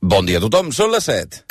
Bon dia a tothom, són les 7.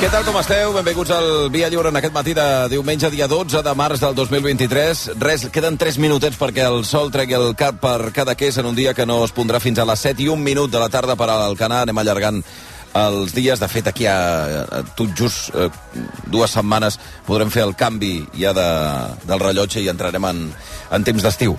Què tal, com esteu? Benvinguts al Via Lliure en aquest matí de diumenge, dia 12 de març del 2023. Res, queden 3 minutets perquè el sol tregui el cap per cada queix en un dia que no es pondrà fins a les 7 i un minut de la tarda per al canal. Anem allargant els dies. De fet, aquí a, a tot just eh, dues setmanes podrem fer el canvi ja de, del rellotge i entrarem en, en temps d'estiu.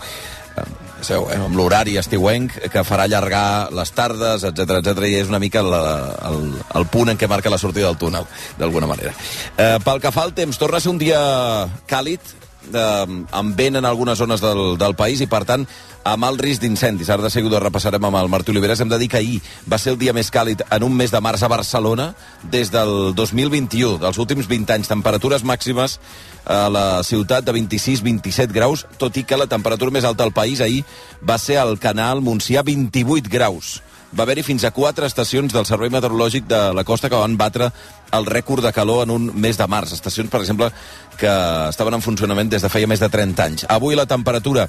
Sabeu, eh, amb l'horari estiuenc que farà allargar les tardes, etc etc i és una mica el, el, el punt en què marca la sortida del túnel, d'alguna manera. Eh, pel que fa al temps, torna a ser un dia càlid, eh, amb vent en algunes zones del, del país i, per tant, amb alt risc d'incendis. Ara de seguida repassarem amb el Martí Oliveres. Hem de dir que ahir va ser el dia més càlid en un mes de març a Barcelona des del 2021, dels últims 20 anys. Temperatures màximes a la ciutat de 26-27 graus, tot i que la temperatura més alta del país ahir va ser al Canal Montsià 28 graus va haver-hi fins a quatre estacions del Servei Meteorològic de la costa que van batre el rècord de calor en un mes de març. Estacions, per exemple, que estaven en funcionament des de feia més de 30 anys. Avui la temperatura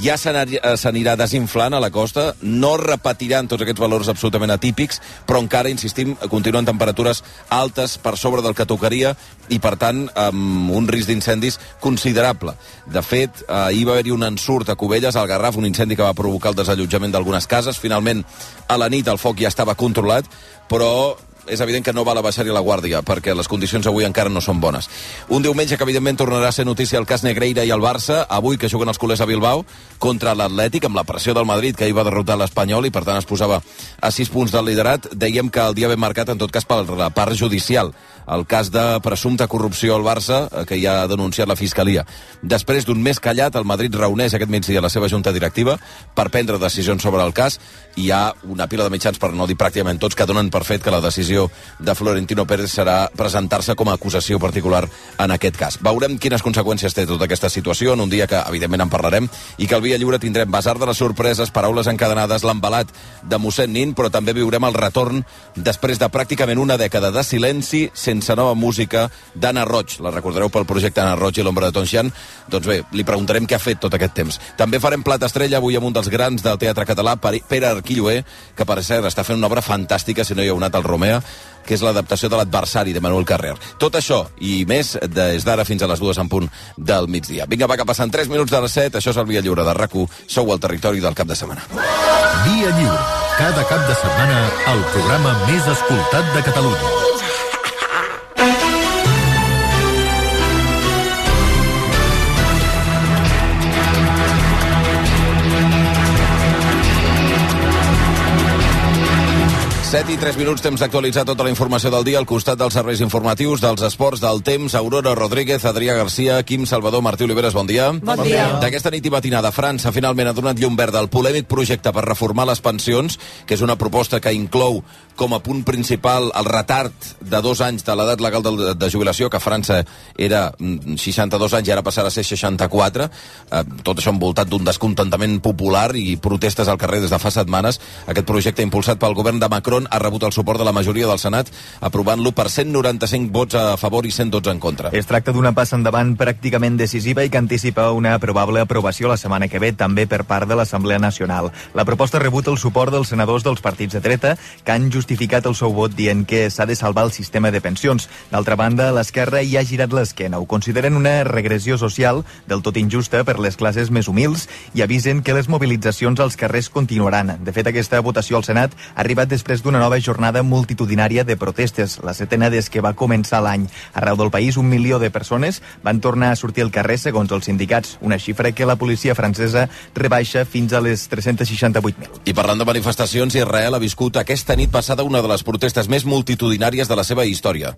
ja s'anirà desinflant a la costa, no repetiran tots aquests valors absolutament atípics, però encara, insistim, continuen temperatures altes per sobre del que tocaria i, per tant, amb un risc d'incendis considerable. De fet, ahir va haver-hi un ensurt a Cubelles, al Garraf, un incendi que va provocar el desallotjament d'algunes cases. Finalment, a la nit el foc ja estava controlat, però és evident que no val abaixar-hi la guàrdia, perquè les condicions avui encara no són bones. Un diumenge que, evidentment, tornarà a ser notícia el cas Negreira i el Barça, avui que juguen els culers a Bilbao, contra l'Atlètic, amb la pressió del Madrid, que ahir va derrotar l'Espanyol i, per tant, es posava a 6 punts del liderat. Dèiem que el dia ben marcat, en tot cas, per la part judicial el cas de presumpta corrupció al Barça, eh, que ja ha denunciat la Fiscalia. Després d'un mes callat, el Madrid reuneix aquest migdia la seva junta directiva per prendre decisions sobre el cas i hi ha una pila de mitjans, per no dir pràcticament tots, que donen per fet que la decisió de Florentino Pérez serà presentar-se com a acusació particular en aquest cas. Veurem quines conseqüències té tota aquesta situació en un dia que, evidentment, en parlarem i que al Via Lliure tindrem basar de les sorpreses, paraules encadenades, l'embalat de mossèn Nin, però també viurem el retorn després de pràcticament una dècada de silenci sense nova música d'Anna Roig. La recordareu pel projecte Anna Roig i l'ombra de Tonxian? Doncs bé, li preguntarem què ha fet tot aquest temps. També farem plat estrella avui amb un dels grans del teatre català, Pere Arquilloé, que per cert està fent una obra fantàstica, si no hi ha anat al Romea, que és l'adaptació de l'adversari de Manuel Carrer. Tot això i més des d'ara fins a les dues en punt del migdia. Vinga, va, que passen 3 minuts de les 7. Això és el Via Lliure de rac Sou al territori del cap de setmana. Via Lliure. Cada cap de setmana, el programa més escoltat de Catalunya. 7 i 3 minuts, temps d'actualitzar tota la informació del dia al costat dels serveis informatius, dels esports, del temps, Aurora Rodríguez, Adrià Garcia, Quim Salvador, Martí Oliveres, bon dia. Bon dia. D'aquesta nit i matinada, França finalment ha donat llum verd al polèmic projecte per reformar les pensions, que és una proposta que inclou com a punt principal el retard de dos anys de l'edat legal de, de jubilació, que a França era 62 anys i ara passarà a ser 64. Eh, tot això envoltat d'un descontentament popular i protestes al carrer des de fa setmanes. Aquest projecte impulsat pel govern de Macron Macron ha rebut el suport de la majoria del Senat, aprovant-lo per 195 vots a favor i 112 en contra. Es tracta d'una passa endavant pràcticament decisiva i que anticipa una probable aprovació la setmana que ve també per part de l'Assemblea Nacional. La proposta ha rebut el suport dels senadors dels partits de dreta que han justificat el seu vot dient que s'ha de salvar el sistema de pensions. D'altra banda, l'esquerra hi ha girat l'esquena. Ho consideren una regressió social del tot injusta per les classes més humils i avisen que les mobilitzacions als carrers continuaran. De fet, aquesta votació al Senat ha arribat després d'un d'una nova jornada multitudinària de protestes, la setena des que va començar l'any. Arreu del país, un milió de persones van tornar a sortir al carrer segons els sindicats, una xifra que la policia francesa rebaixa fins a les 368.000. I parlant de manifestacions, Israel ha viscut aquesta nit passada una de les protestes més multitudinàries de la seva història.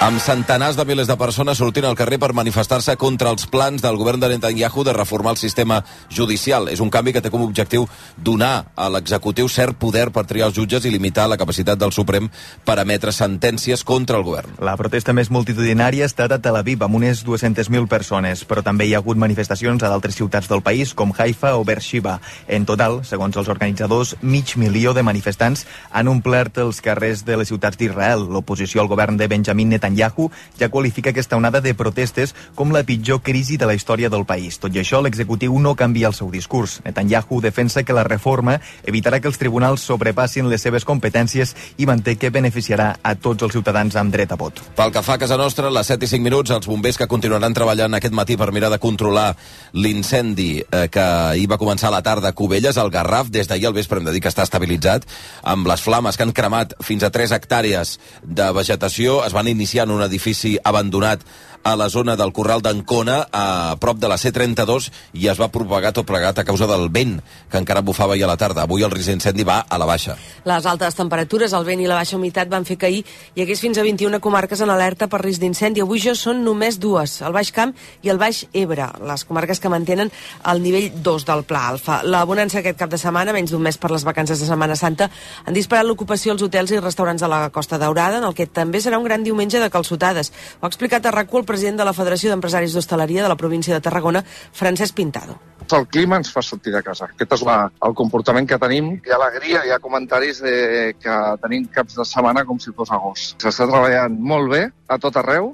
Amb centenars de milers de persones sortint al carrer per manifestar-se contra els plans del govern de Netanyahu de reformar el sistema judicial. És un canvi que té com a objectiu donar a l'executiu cert poder per triar els jutges i limitar la capacitat del Suprem per emetre sentències contra el govern. La protesta més multitudinària ha estat a Tel Aviv, amb unes 200.000 persones, però també hi ha hagut manifestacions a d'altres ciutats del país, com Haifa o Beersheba. En total, segons els organitzadors, mig milió de manifestants han omplert els carrers de les ciutats d'Israel. L'oposició al govern de Benjamin Netanyahu Netanyahu ja qualifica aquesta onada de protestes com la pitjor crisi de la història del país. Tot i això, l'executiu no canvia el seu discurs. Netanyahu defensa que la reforma evitarà que els tribunals sobrepassin les seves competències i manté que beneficiarà a tots els ciutadans amb dret a vot. Pel que fa a casa nostra, a les 7 i 5 minuts, els bombers que continuaran treballant aquest matí per mirar de controlar l'incendi eh, que hi va començar a la tarda a Cubelles, al Garraf, des d'ahir al vespre hem de dir que està estabilitzat, amb les flames que han cremat fins a 3 hectàrees de vegetació, es van iniciar en un edifici abandonat a la zona del Corral d'Ancona, a prop de la C32, i es va propagar tot plegat a causa del vent, que encara bufava ahir a la tarda. Avui el risc d'incendi va a la baixa. Les altes temperatures, el vent i la baixa humitat van fer que ahir hi hagués fins a 21 comarques en alerta per risc d'incendi. Avui ja són només dues, el Baix Camp i el Baix Ebre, les comarques que mantenen el nivell 2 del Pla Alfa. La bonança aquest cap de setmana, menys d'un mes per les vacances de Setmana Santa, han disparat l'ocupació als hotels i restaurants de la Costa Daurada, en el que també serà un gran diumenge de calçotades. Ho ha explicat a RAC1 el president de la Federació d'Empresaris d'Hostaleria de la província de Tarragona, Francesc Pintado. El clima ens fa sortir de casa. Aquest és la, el comportament que tenim. Hi ha alegria, hi ha comentaris de que tenim caps de setmana com si fos agost. S'està treballant molt bé a tot arreu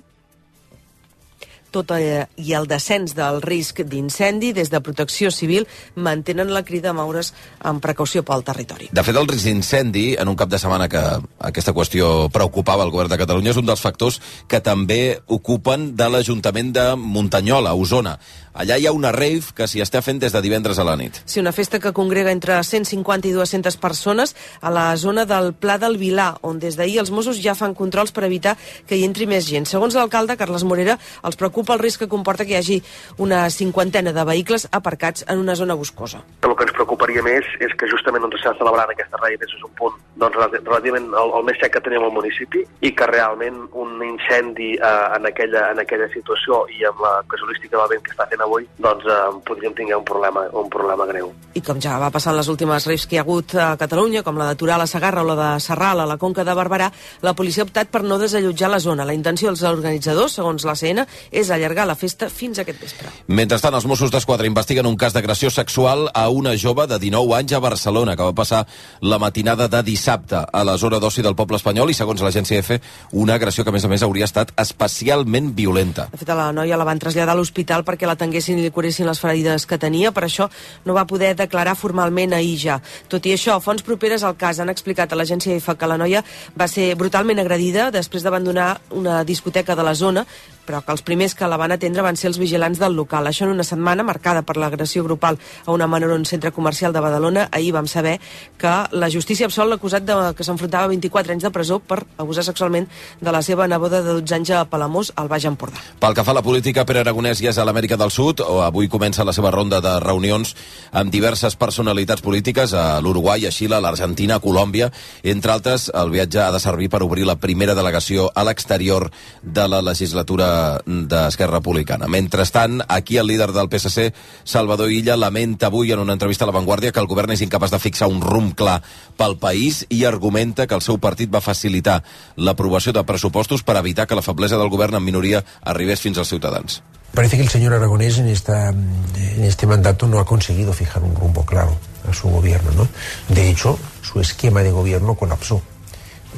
tot eh, i el descens del risc d'incendi, des de Protecció Civil mantenen la crida a moure's amb precaució pel territori. De fet, el risc d'incendi, en un cap de setmana que aquesta qüestió preocupava el govern de Catalunya, és un dels factors que també ocupen de l'Ajuntament de Muntanyola, Osona. Allà hi ha una rave que s'hi està fent des de divendres a la nit. Sí, una festa que congrega entre 150 i 200 persones a la zona del Pla del Vilà, on des d'ahir els Mossos ja fan controls per evitar que hi entri més gent. Segons l'alcalde, Carles Morera, els preocupa el risc que comporta que hi hagi una cinquantena de vehicles aparcats en una zona boscosa. El que ens preocuparia més és que justament on s'està celebrant aquesta rave és un punt doncs, relativament el, el més sec que tenim al municipi i que realment un incendi eh, en, aquella, en aquella situació i amb la casuística del vent que està fent avui, doncs eh, podríem tenir un problema, un problema greu. I com ja va passar en les últimes reis que hi ha hagut a Catalunya, com la de Torà a la Sagarra o la de Serral a la Conca de Barberà, la policia ha optat per no desallotjar la zona. La intenció dels organitzadors, segons la CN, és allargar la festa fins a aquest vespre. Mentrestant, els Mossos d'Esquadra investiguen un cas d'agressió sexual a una jove de 19 anys a Barcelona, que va passar la matinada de dissabte a la zona d'oci del poble espanyol i, segons l'agència EFE, una agressió que, a més a més, hauria estat especialment violenta. De fet, a la noia la van traslladar a l'hospital perquè l'atenguessin i li curessin les ferides que tenia, per això no va poder declarar formalment ahir ja. Tot i això, fonts properes al cas han explicat a l'agència EFA que la noia va ser brutalment agredida després d'abandonar una discoteca de la zona però que els primers que la van atendre van ser els vigilants del local. Això en una setmana marcada per l'agressió grupal a una menor en un centre comercial de Badalona. Ahir vam saber que la justícia absolt l'acusat de que s'enfrontava a 24 anys de presó per abusar sexualment de la seva neboda de 12 anys a Palamós, al Baix Empordà. Pel que fa a la política, Pere Aragonès ja és a l'Amèrica del Sud, o avui comença la seva ronda de reunions amb diverses personalitats polítiques a l'Uruguai, a Xile, a l'Argentina, a Colòmbia. Entre altres, el viatge ha de servir per obrir la primera delegació a l'exterior de la legislatura d'Esquerra Republicana. Mentrestant, aquí el líder del PSC, Salvador Illa, lamenta avui en una entrevista a La Vanguardia que el govern és incapaç de fixar un rumb clar pel país i argumenta que el seu partit va facilitar l'aprovació de pressupostos per evitar que la feblesa del govern en minoria arribés fins als ciutadans. Parece que el señor Aragonés en, esta, en este mandato no ha conseguido fijar un rumbo claro a su gobierno. ¿no? De hecho, su esquema de gobierno colapsó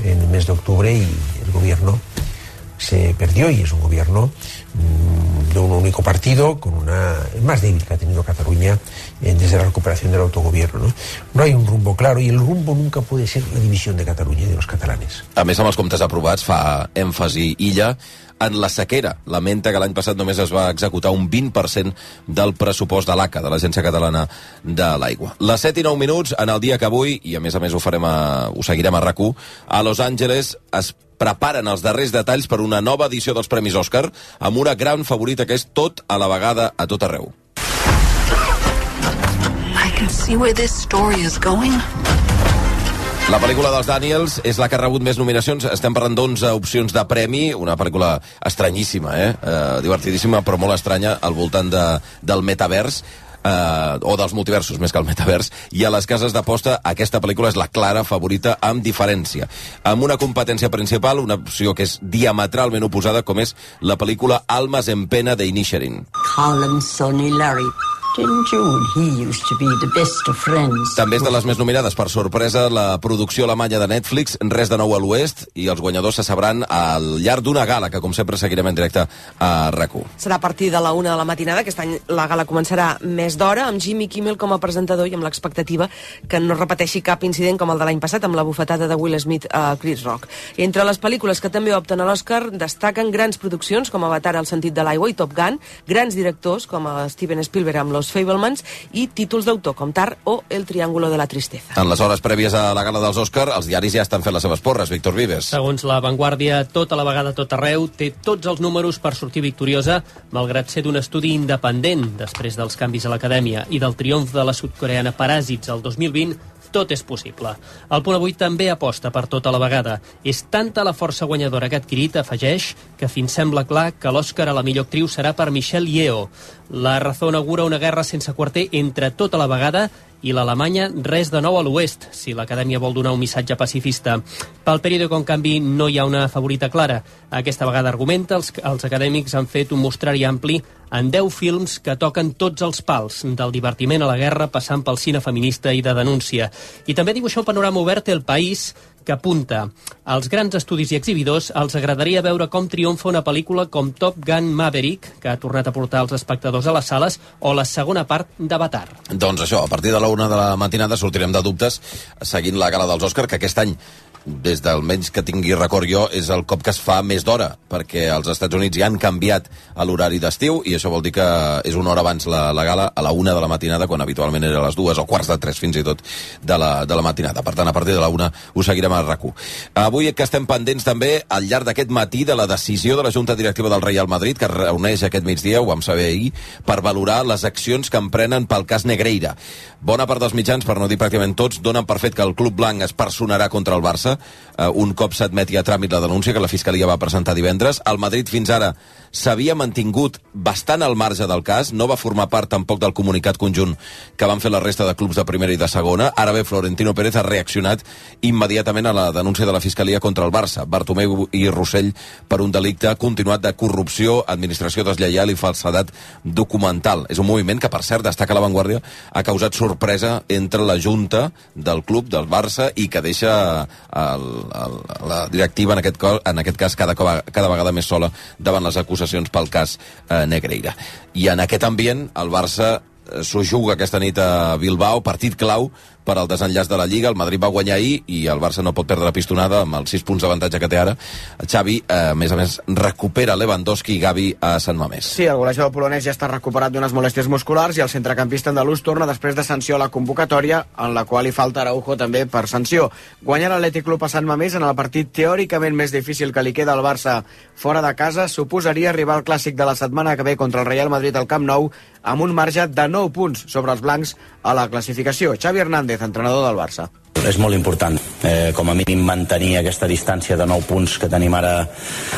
en el mes de octubre y el gobierno se perdió y es un gobierno mmm, de un único partido con una más débil que ha tenido Cataluña desde la recuperación del autogobierno. ¿no? no hay un rumbo claro y el rumbo nunca puede ser la división de Cataluña y de los catalanes. A més, amb els comptes aprovats fa èmfasi Illa en la sequera. Lamenta que l'any passat només es va executar un 20% del pressupost de l'ACA, de l'Agència Catalana de l'Aigua. Les 7 i 9 minuts, en el dia que avui, i a més a més ho, farem a, ho seguirem a rac a Los Angeles es preparen els darrers detalls per una nova edició dels Premis Òscar amb una gran favorita que és tot a la vegada a tot arreu. I can see where this story is going. La pel·lícula dels Daniels és la que ha rebut més nominacions. Estem parlant d'11 opcions de premi. Una pel·lícula estranyíssima, eh? eh divertidíssima, però molt estranya, al voltant de, del metavers eh, o dels multiversos més que el metavers, i a les cases d'aposta aquesta pel·lícula és la clara favorita amb diferència. Amb una competència principal, una opció que és diametralment oposada, com és la pel·lícula Almas en pena de Inisherin. Colin, Sonny, Larry, June, he used to be the best of friends. També és de les més nominades, per sorpresa, la producció alemanya de Netflix, Res de nou a l'oest, i els guanyadors se sabran al llarg d'una gala, que com sempre seguirem en directe a rac Serà a partir de la una de la matinada, aquest any la gala començarà més d'hora, amb Jimmy Kimmel com a presentador i amb l'expectativa que no repeteixi cap incident com el de l'any passat, amb la bufetada de Will Smith a Chris Rock. Entre les pel·lícules que també opten a l'Oscar destaquen grans produccions com Avatar al sentit de l'aigua i Top Gun, grans directors com a Steven Spielberg amb Los els Fablemans i títols d'autor com Tar o El Triángulo de la Tristeza. En les hores prèvies a la gala dels Òscar, els diaris ja estan fent les seves porres. Víctor Vives. Segons la Vanguardia, tota la vegada, tot arreu, té tots els números per sortir victoriosa, malgrat ser d'un estudi independent després dels canvis a l'acadèmia i del triomf de la sudcoreana Paràsits el 2020, tot és possible. El punt avui també aposta per tota la vegada. És tanta la força guanyadora que ha adquirit, afegeix, que fins sembla clar que l'Oscar a la millor actriu serà per Michelle Yeoh. La raó augura una guerra sense quarter entre tota la vegada i l'Alemanya res de nou a l'oest, si l'Acadèmia vol donar un missatge pacifista. Pel període, en canvi, no hi ha una favorita clara. Aquesta vegada argumenta, els, els acadèmics han fet un mostrari ampli en 10 films que toquen tots els pals, del divertiment a la guerra, passant pel cine feminista i de denúncia. I també dibuixa un panorama obert el país que apunta als grans estudis i exhibidors els agradaria veure com triomfa una pel·lícula com Top Gun Maverick, que ha tornat a portar els espectadors a les sales, o la segona part d'Avatar. Doncs això, a partir de la una de la matinada sortirem de dubtes seguint la gala dels Òscar, que aquest any des del menys que tingui record jo, és el cop que es fa més d'hora, perquè als Estats Units ja han canviat a l'horari d'estiu i això vol dir que és una hora abans la, la gala, a la una de la matinada, quan habitualment era a les dues o quarts de tres fins i tot de la, de la matinada. Per tant, a partir de la una ho seguirem a rac Avui que estem pendents també al llarg d'aquest matí de la decisió de la Junta Directiva del Real Madrid, que es reuneix aquest migdia, ho vam saber ahir, per valorar les accions que emprenen pel cas Negreira. Bona part dels mitjans, per no dir pràcticament tots, donen per fet que el Club Blanc es personarà contra el Barça eh, un cop s'admeti a tràmit la denúncia que la Fiscalia va presentar divendres. El Madrid fins ara s'havia mantingut bastant al marge del cas, no va formar part tampoc del comunicat conjunt que van fer la resta de clubs de primera i de segona. Ara bé, Florentino Pérez ha reaccionat immediatament a la denúncia de la Fiscalia contra el Barça. Bartomeu i Rossell per un delicte continuat de corrupció, administració deslleial i falsedat documental. És un moviment que, per cert, destaca la Vanguardia, ha causat sorpresa entre la Junta del club del Barça i que deixa el, el, la directiva, en aquest, en aquest cas, cada, cada vegada més sola davant les acusacions pel cas eh, Negreira. I en aquest ambient, el Barça s'ho juga aquesta nit a Bilbao, partit clau per al desenllaç de la Lliga. El Madrid va guanyar ahir i el Barça no pot perdre la pistonada amb els 6 punts d'avantatge que té ara. Xavi, eh, a més a més, recupera Lewandowski i Gavi a Sant Mamés. Sí, el golejador polonès ja està recuperat d'unes molèsties musculars i el centrecampista andalús torna després de sanció a la convocatòria, en la qual hi falta Araujo també per sanció. Guanyar l'Atlètic Club a Sant Mamés en el partit teòricament més difícil que li queda al Barça fora de casa suposaria arribar al clàssic de la setmana que ve contra el Real Madrid al Camp Nou amb un marge de 9 punts sobre els blancs a la classificació. Xavi Hernández, entrenador del Barça. És molt important, eh, com a mínim mantenir aquesta distància de 9 punts que tenim ara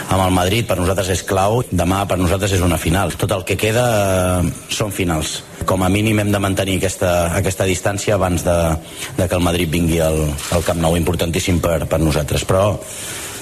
amb el Madrid, per nosaltres és clau. Demà per nosaltres és una final. Tot el que queda eh, són finals. Com a mínim hem de mantenir aquesta, aquesta distància abans de, de que el Madrid vingui al, al Camp Nou, importantíssim per, per nosaltres. Però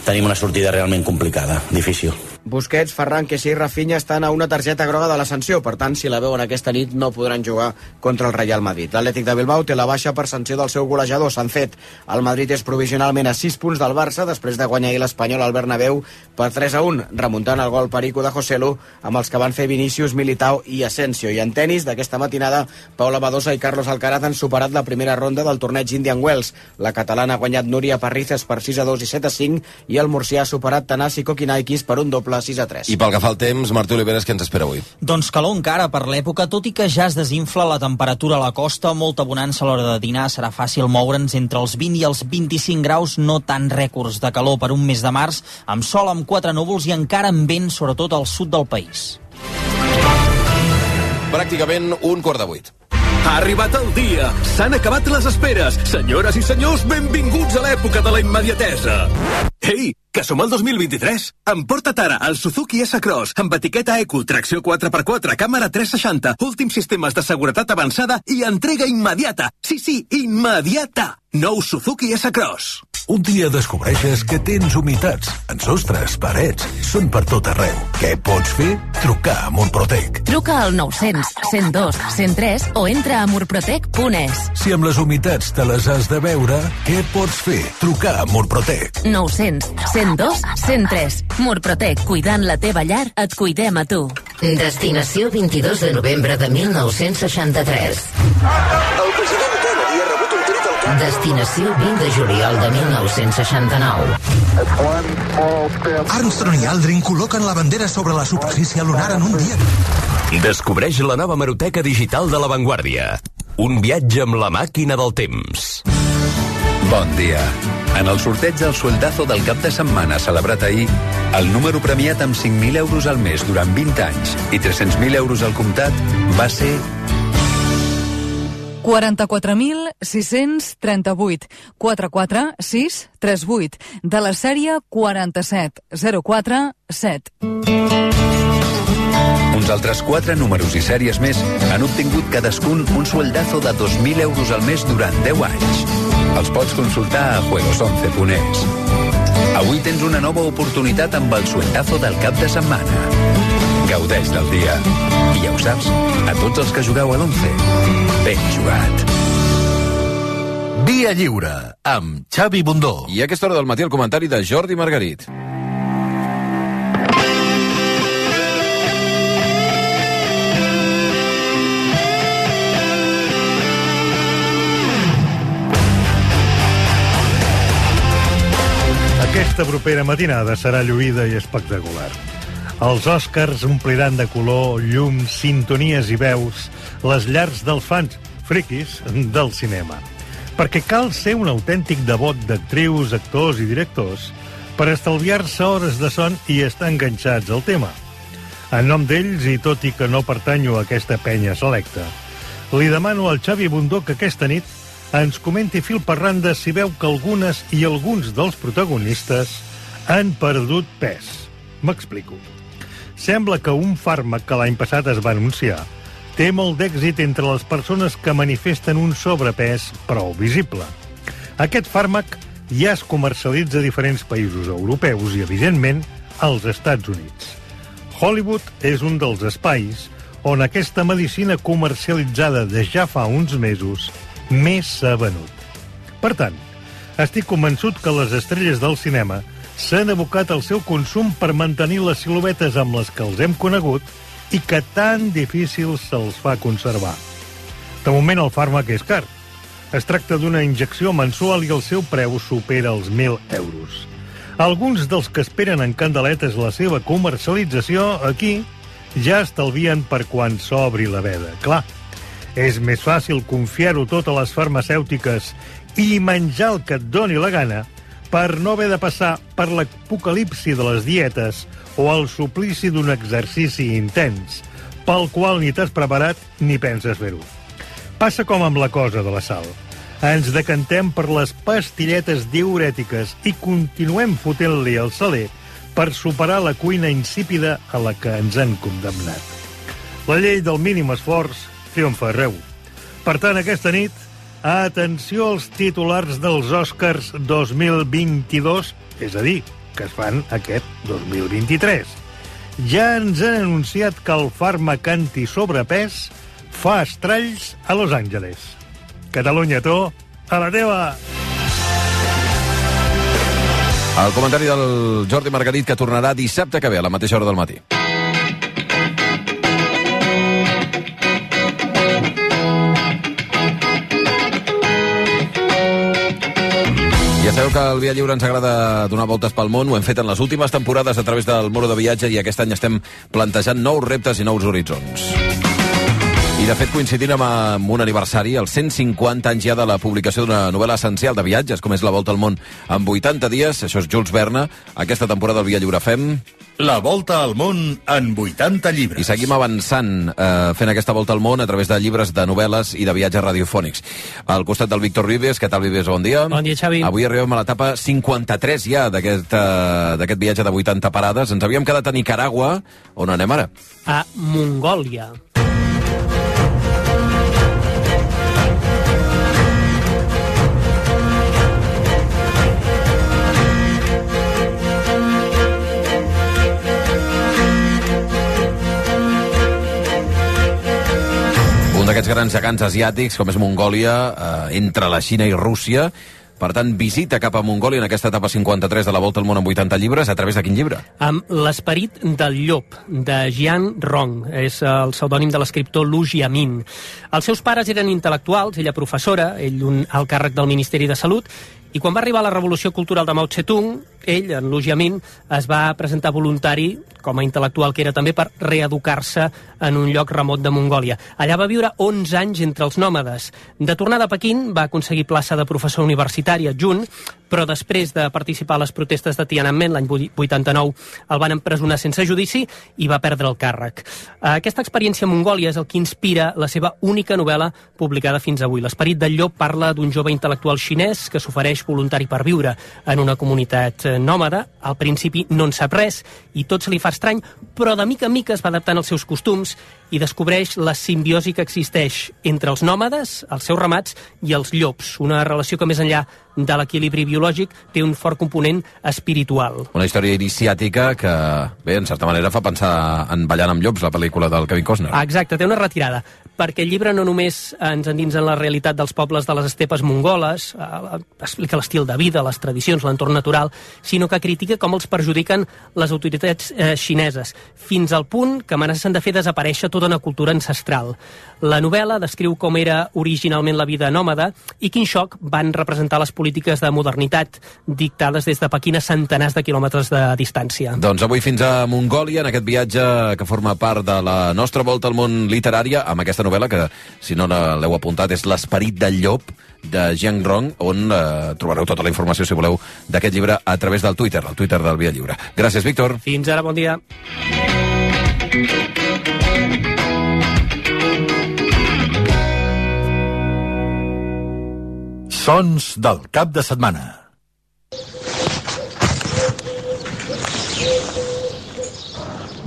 tenim una sortida realment complicada, difícil. Busquets, Ferran, que i Rafinha estan a una targeta groga de la sanció. Per tant, si la veuen aquesta nit, no podran jugar contra el Real Madrid. L'Atlètic de Bilbao té la baixa per sanció del seu golejador, fet. El Madrid és provisionalment a 6 punts del Barça després de guanyar l'Espanyol al Bernabéu per 3 a 1, remuntant el gol perico de Joselu amb els que van fer Vinícius, Militao i Asensio. I en tennis, d'aquesta matinada, Paula Badosa i Carlos Alcaraz han superat la primera ronda del torneig Indian Wells. La catalana ha guanyat Núria Parrizes per 6 a 2 i 7 a 5 i el murcià ha superat Tanasi Kokinaikis per un doble 6 a 3. I pel que fa al temps, Martí Oliveres, què ens espera avui? Doncs calor encara per l'època, tot i que ja es desinfla la temperatura a la costa, molta bonança a l'hora de dinar, serà fàcil moure'ns entre els 20 i els 25 graus, no tan rècords de calor per un mes de març, amb sol amb quatre núvols i encara amb vent, sobretot al sud del país. Pràcticament un quart de vuit. Ha arribat el dia. S'han acabat les esperes. Senyores i senyors, benvinguts a l'època de la immediatesa. Ei, que som al 2023. Emporta't ara el Suzuki S-Cross amb etiqueta Eco, tracció 4x4, càmera 360, últims sistemes de seguretat avançada i entrega immediata. Sí, sí, immediata. Nou Suzuki S-Cross. Un dia descobreixes que tens humitats en sostres, parets, són per tot arreu. Què pots fer? Trucar a Murprotec. Truca al 900 102 103 o entra a murprotec.es. Si amb les humitats te les has de veure, què pots fer? Trucar a Murprotec. 900 102 103. Murprotec, cuidant la teva llar, et cuidem a tu. Destinació 22 de novembre de 1963. El president Destinació 20 de juliol de 1969. Armstrong i Aldrin col·loquen la bandera sobre la superfície lunar en un dia. Descobreix la nova maroteca digital de La Vanguardia. Un viatge amb la màquina del temps. Bon dia. En el sorteig del sueldazo del cap de setmana celebrat ahir, el número premiat amb 5.000 euros al mes durant 20 anys i 300.000 euros al comptat va ser 44.638. 44638. De la sèrie 47047. Uns altres quatre números i sèries més han obtingut cadascun un sueldazo de 2.000 euros al mes durant 10 anys. Els pots consultar a juegos11.es. Avui tens una nova oportunitat amb el sueldazo del cap de setmana. Gaudeix del dia. I ja ho saps, a tots els que jugueu a l'11, ben jugat. Via Lliure, amb Xavi Bundó. I a aquesta hora del matí el comentari de Jordi Margarit. Aquesta propera matinada serà lluïda i espectacular. Els Oscars ompliran de color, llums, sintonies i veus les llars dels fans friquis del cinema. Perquè cal ser un autèntic devot d'actrius, actors i directors per estalviar-se hores de son i estar enganxats al tema. En nom d'ells, i tot i que no pertanyo a aquesta penya selecta, li demano al Xavi Bundó que aquesta nit ens comenti fil per randa si veu que algunes i alguns dels protagonistes han perdut pes. M'explico. Sembla que un fàrmac que l'any passat es va anunciar té molt d'èxit entre les persones que manifesten un sobrepès prou visible. Aquest fàrmac ja es comercialitza a diferents països europeus i, evidentment, als Estats Units. Hollywood és un dels espais on aquesta medicina comercialitzada de ja fa uns mesos més s'ha venut. Per tant, estic convençut que les estrelles del cinema s'han abocat al seu consum per mantenir les siluetes amb les que els hem conegut i que tan difícil se'ls fa conservar. De moment el fàrmac és car. Es tracta d'una injecció mensual i el seu preu supera els 1.000 euros. Alguns dels que esperen en candeletes la seva comercialització aquí ja estalvien per quan s'obri la veda. Clar, és més fàcil confiar-ho tot a les farmacèutiques i menjar el que et doni la gana per no haver de passar per l'apocalipsi de les dietes o el suplici d'un exercici intens, pel qual ni t'has preparat ni penses fer-ho. Passa com amb la cosa de la sal. Ens decantem per les pastilletes diurètiques i continuem fotent-li el saler per superar la cuina insípida a la que ens han condemnat. La llei del mínim esforç triomfa arreu. Per tant, aquesta nit, atenció als titulars dels Oscars 2022, és a dir, que es fan aquest 2023. Ja ens han anunciat que el fàrmac antisobrepès fa estralls a Los Angeles. Catalunya, tu, a la teva! El comentari del Jordi Margarit que tornarà dissabte que ve a la mateixa hora del matí. Ja sabeu que al Via Lliure ens agrada donar voltes pel món, ho hem fet en les últimes temporades a través del Muro de Viatge i aquest any estem plantejant nous reptes i nous horitzons. De fet coincidint amb, amb un aniversari, els 150 anys ja de la publicació d'una novel·la essencial de viatges, com és La Volta al Món en 80 dies, això és Jules Verne, aquesta temporada del Via Lliure fem La volta al món en 80 llibres. I seguim avançant, eh, fent aquesta volta al món a través de llibres de novel·les i de viatges radiofònics. Al costat del Víctor Vives, què tal, Vives? Bon dia. Bon dia, Xavi. Avui arribem a l'etapa 53 ja d'aquest eh, d'aquest viatge de 80 parades. Ens havíem quedat a Nicaragua. On anem ara? A Mongòlia. D'aquests grans gegants asiàtics, com és Mongòlia, eh, entre la Xina i Rússia. Per tant, visita cap a Mongòlia en aquesta etapa 53 de la Volta al món amb 80 llibres. A través de quin llibre? amb l'esperit del llop, de Jian Rong. És el pseudònim de l'escriptor Lu Jiamin. Els seus pares eren intel·lectuals, ella professora, ell un alt càrrec del Ministeri de Salut, i quan va arribar la revolució cultural de Mao Tse-tung, ell, en Lu Jiamin, es va presentar voluntari, com a intel·lectual que era també, per reeducar-se en un lloc remot de Mongòlia. Allà va viure 11 anys entre els nòmades. De tornada a Pequín, va aconseguir plaça de professor universitari adjunt, però després de participar a les protestes de Tiananmen l'any 89 el van empresonar sense judici i va perdre el càrrec. Aquesta experiència a Mongòlia és el que inspira la seva única novel·la publicada fins avui. L'esperit del llop parla d'un jove intel·lectual xinès que s'ofereix voluntari per viure en una comunitat eh, nòmada. Al principi no en sap res i tot se li fa estrany, però de mica en mica es va adaptant als seus costums i descobreix la simbiosi que existeix entre els nòmades, els seus ramats i els llops, una relació que més enllà de l'equilibri biològic té un fort component espiritual. Una història iniciàtica que, bé, en certa manera fa pensar en Ballant amb llops, la pel·lícula del Kevin Costner. Exacte, té una retirada, perquè el llibre no només ens endinsa en la realitat dels pobles de les estepes mongoles, eh, explica l'estil de vida, les tradicions, l'entorn natural, sinó que critica com els perjudiquen les autoritats eh, xineses, fins al punt que amenacen de fer desaparèixer tota una cultura ancestral. La novel·la descriu com era originalment la vida nòmada i quin xoc van representar les polítiques de modernitat dictades des de Pequín a centenars de quilòmetres de distància. Doncs avui fins a Mongòlia, en aquest viatge que forma part de la nostra volta al món literària, amb aquesta novel·la que, si no l'heu apuntat, és L'esperit del llop, de Jiang Rong, on eh, trobareu tota la informació, si voleu, d'aquest llibre a través del Twitter, el Twitter del Via Lliure. Gràcies, Víctor. Fins ara, bon dia. Sons del cap de setmana.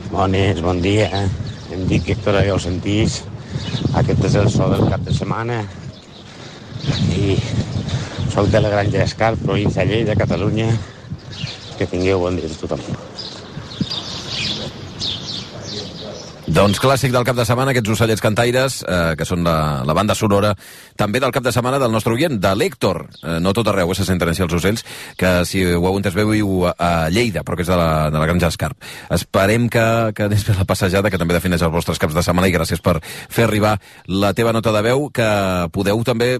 Bones, bon dia. Em dic Héctor, ja ho sentís. Aquest és el so del cap de setmana. I soc de la Granja d'Escar, província de Lleida, Catalunya. Que tingueu bon dia a tothom. Doncs clàssic del cap de setmana, aquests ocellets cantaires, eh, que són la, la banda sonora, també del cap de setmana del nostre oient, de l'Héctor. Eh, no tot arreu eh, se senten així els ocells, que si ho heu entès bé, viu a, a Lleida, però que és de la, de la Granja Escarp. Esperem que, que anés bé la passejada, que també defineix els vostres caps de setmana, i gràcies per fer arribar la teva nota de veu, que podeu també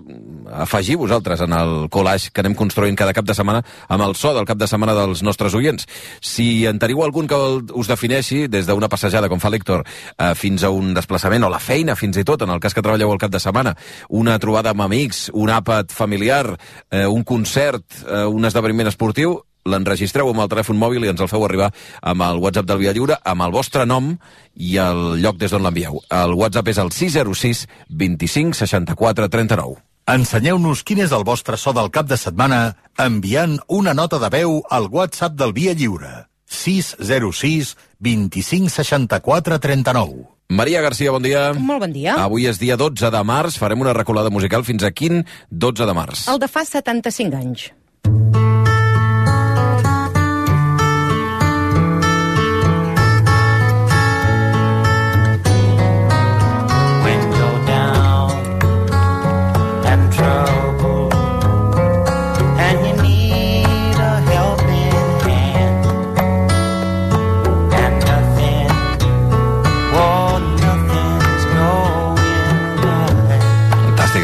afegir vosaltres en el collage que anem construint cada cap de setmana amb el so del cap de setmana dels nostres oients. Si en teniu algun que us defineixi, des d'una passejada, com fa l'Héctor, eh, fins a un desplaçament, o la feina, fins i tot, en el cas que treballeu al cap de setmana, una trobada amb amics, un àpat familiar, eh, un concert, eh, un esdeveniment esportiu, l'enregistreu amb el telèfon mòbil i ens el feu arribar amb el WhatsApp del Via Lliure, amb el vostre nom i el lloc des d'on l'envieu. El WhatsApp és el 606 25 64 39. Ensenyeu-nos quin és el vostre so del cap de setmana enviant una nota de veu al WhatsApp del Via Lliure. 606 25 64 39. Maria Garcia, bon dia. Molt bon dia. Avui és dia 12 de març, farem una recolada musical fins a quin 12 de març? El de fa 75 anys.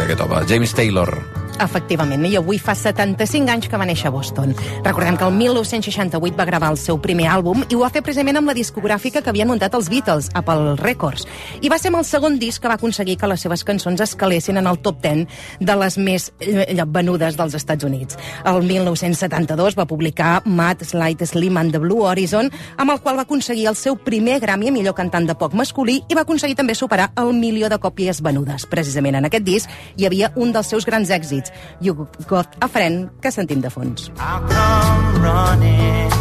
Aquest home. James Taylor. Efectivament, i avui fa 75 anys que va néixer a Boston. Recordem que el 1968 va gravar el seu primer àlbum i ho va fer precisament amb la discogràfica que havien muntat els Beatles, Apple Records. I va ser amb el segon disc que va aconseguir que les seves cançons escalessin en el top 10 de les més eh, venudes dels Estats Units. El 1972 va publicar Mad Slight Slim and the Blue Horizon, amb el qual va aconseguir el seu primer Grammy a millor cantant de pop masculí i va aconseguir també superar el milió de còpies venudes. Precisament en aquest disc hi havia un dels seus grans èxits, You Got a Friend, que sentim de fons. come running.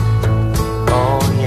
Oh yeah,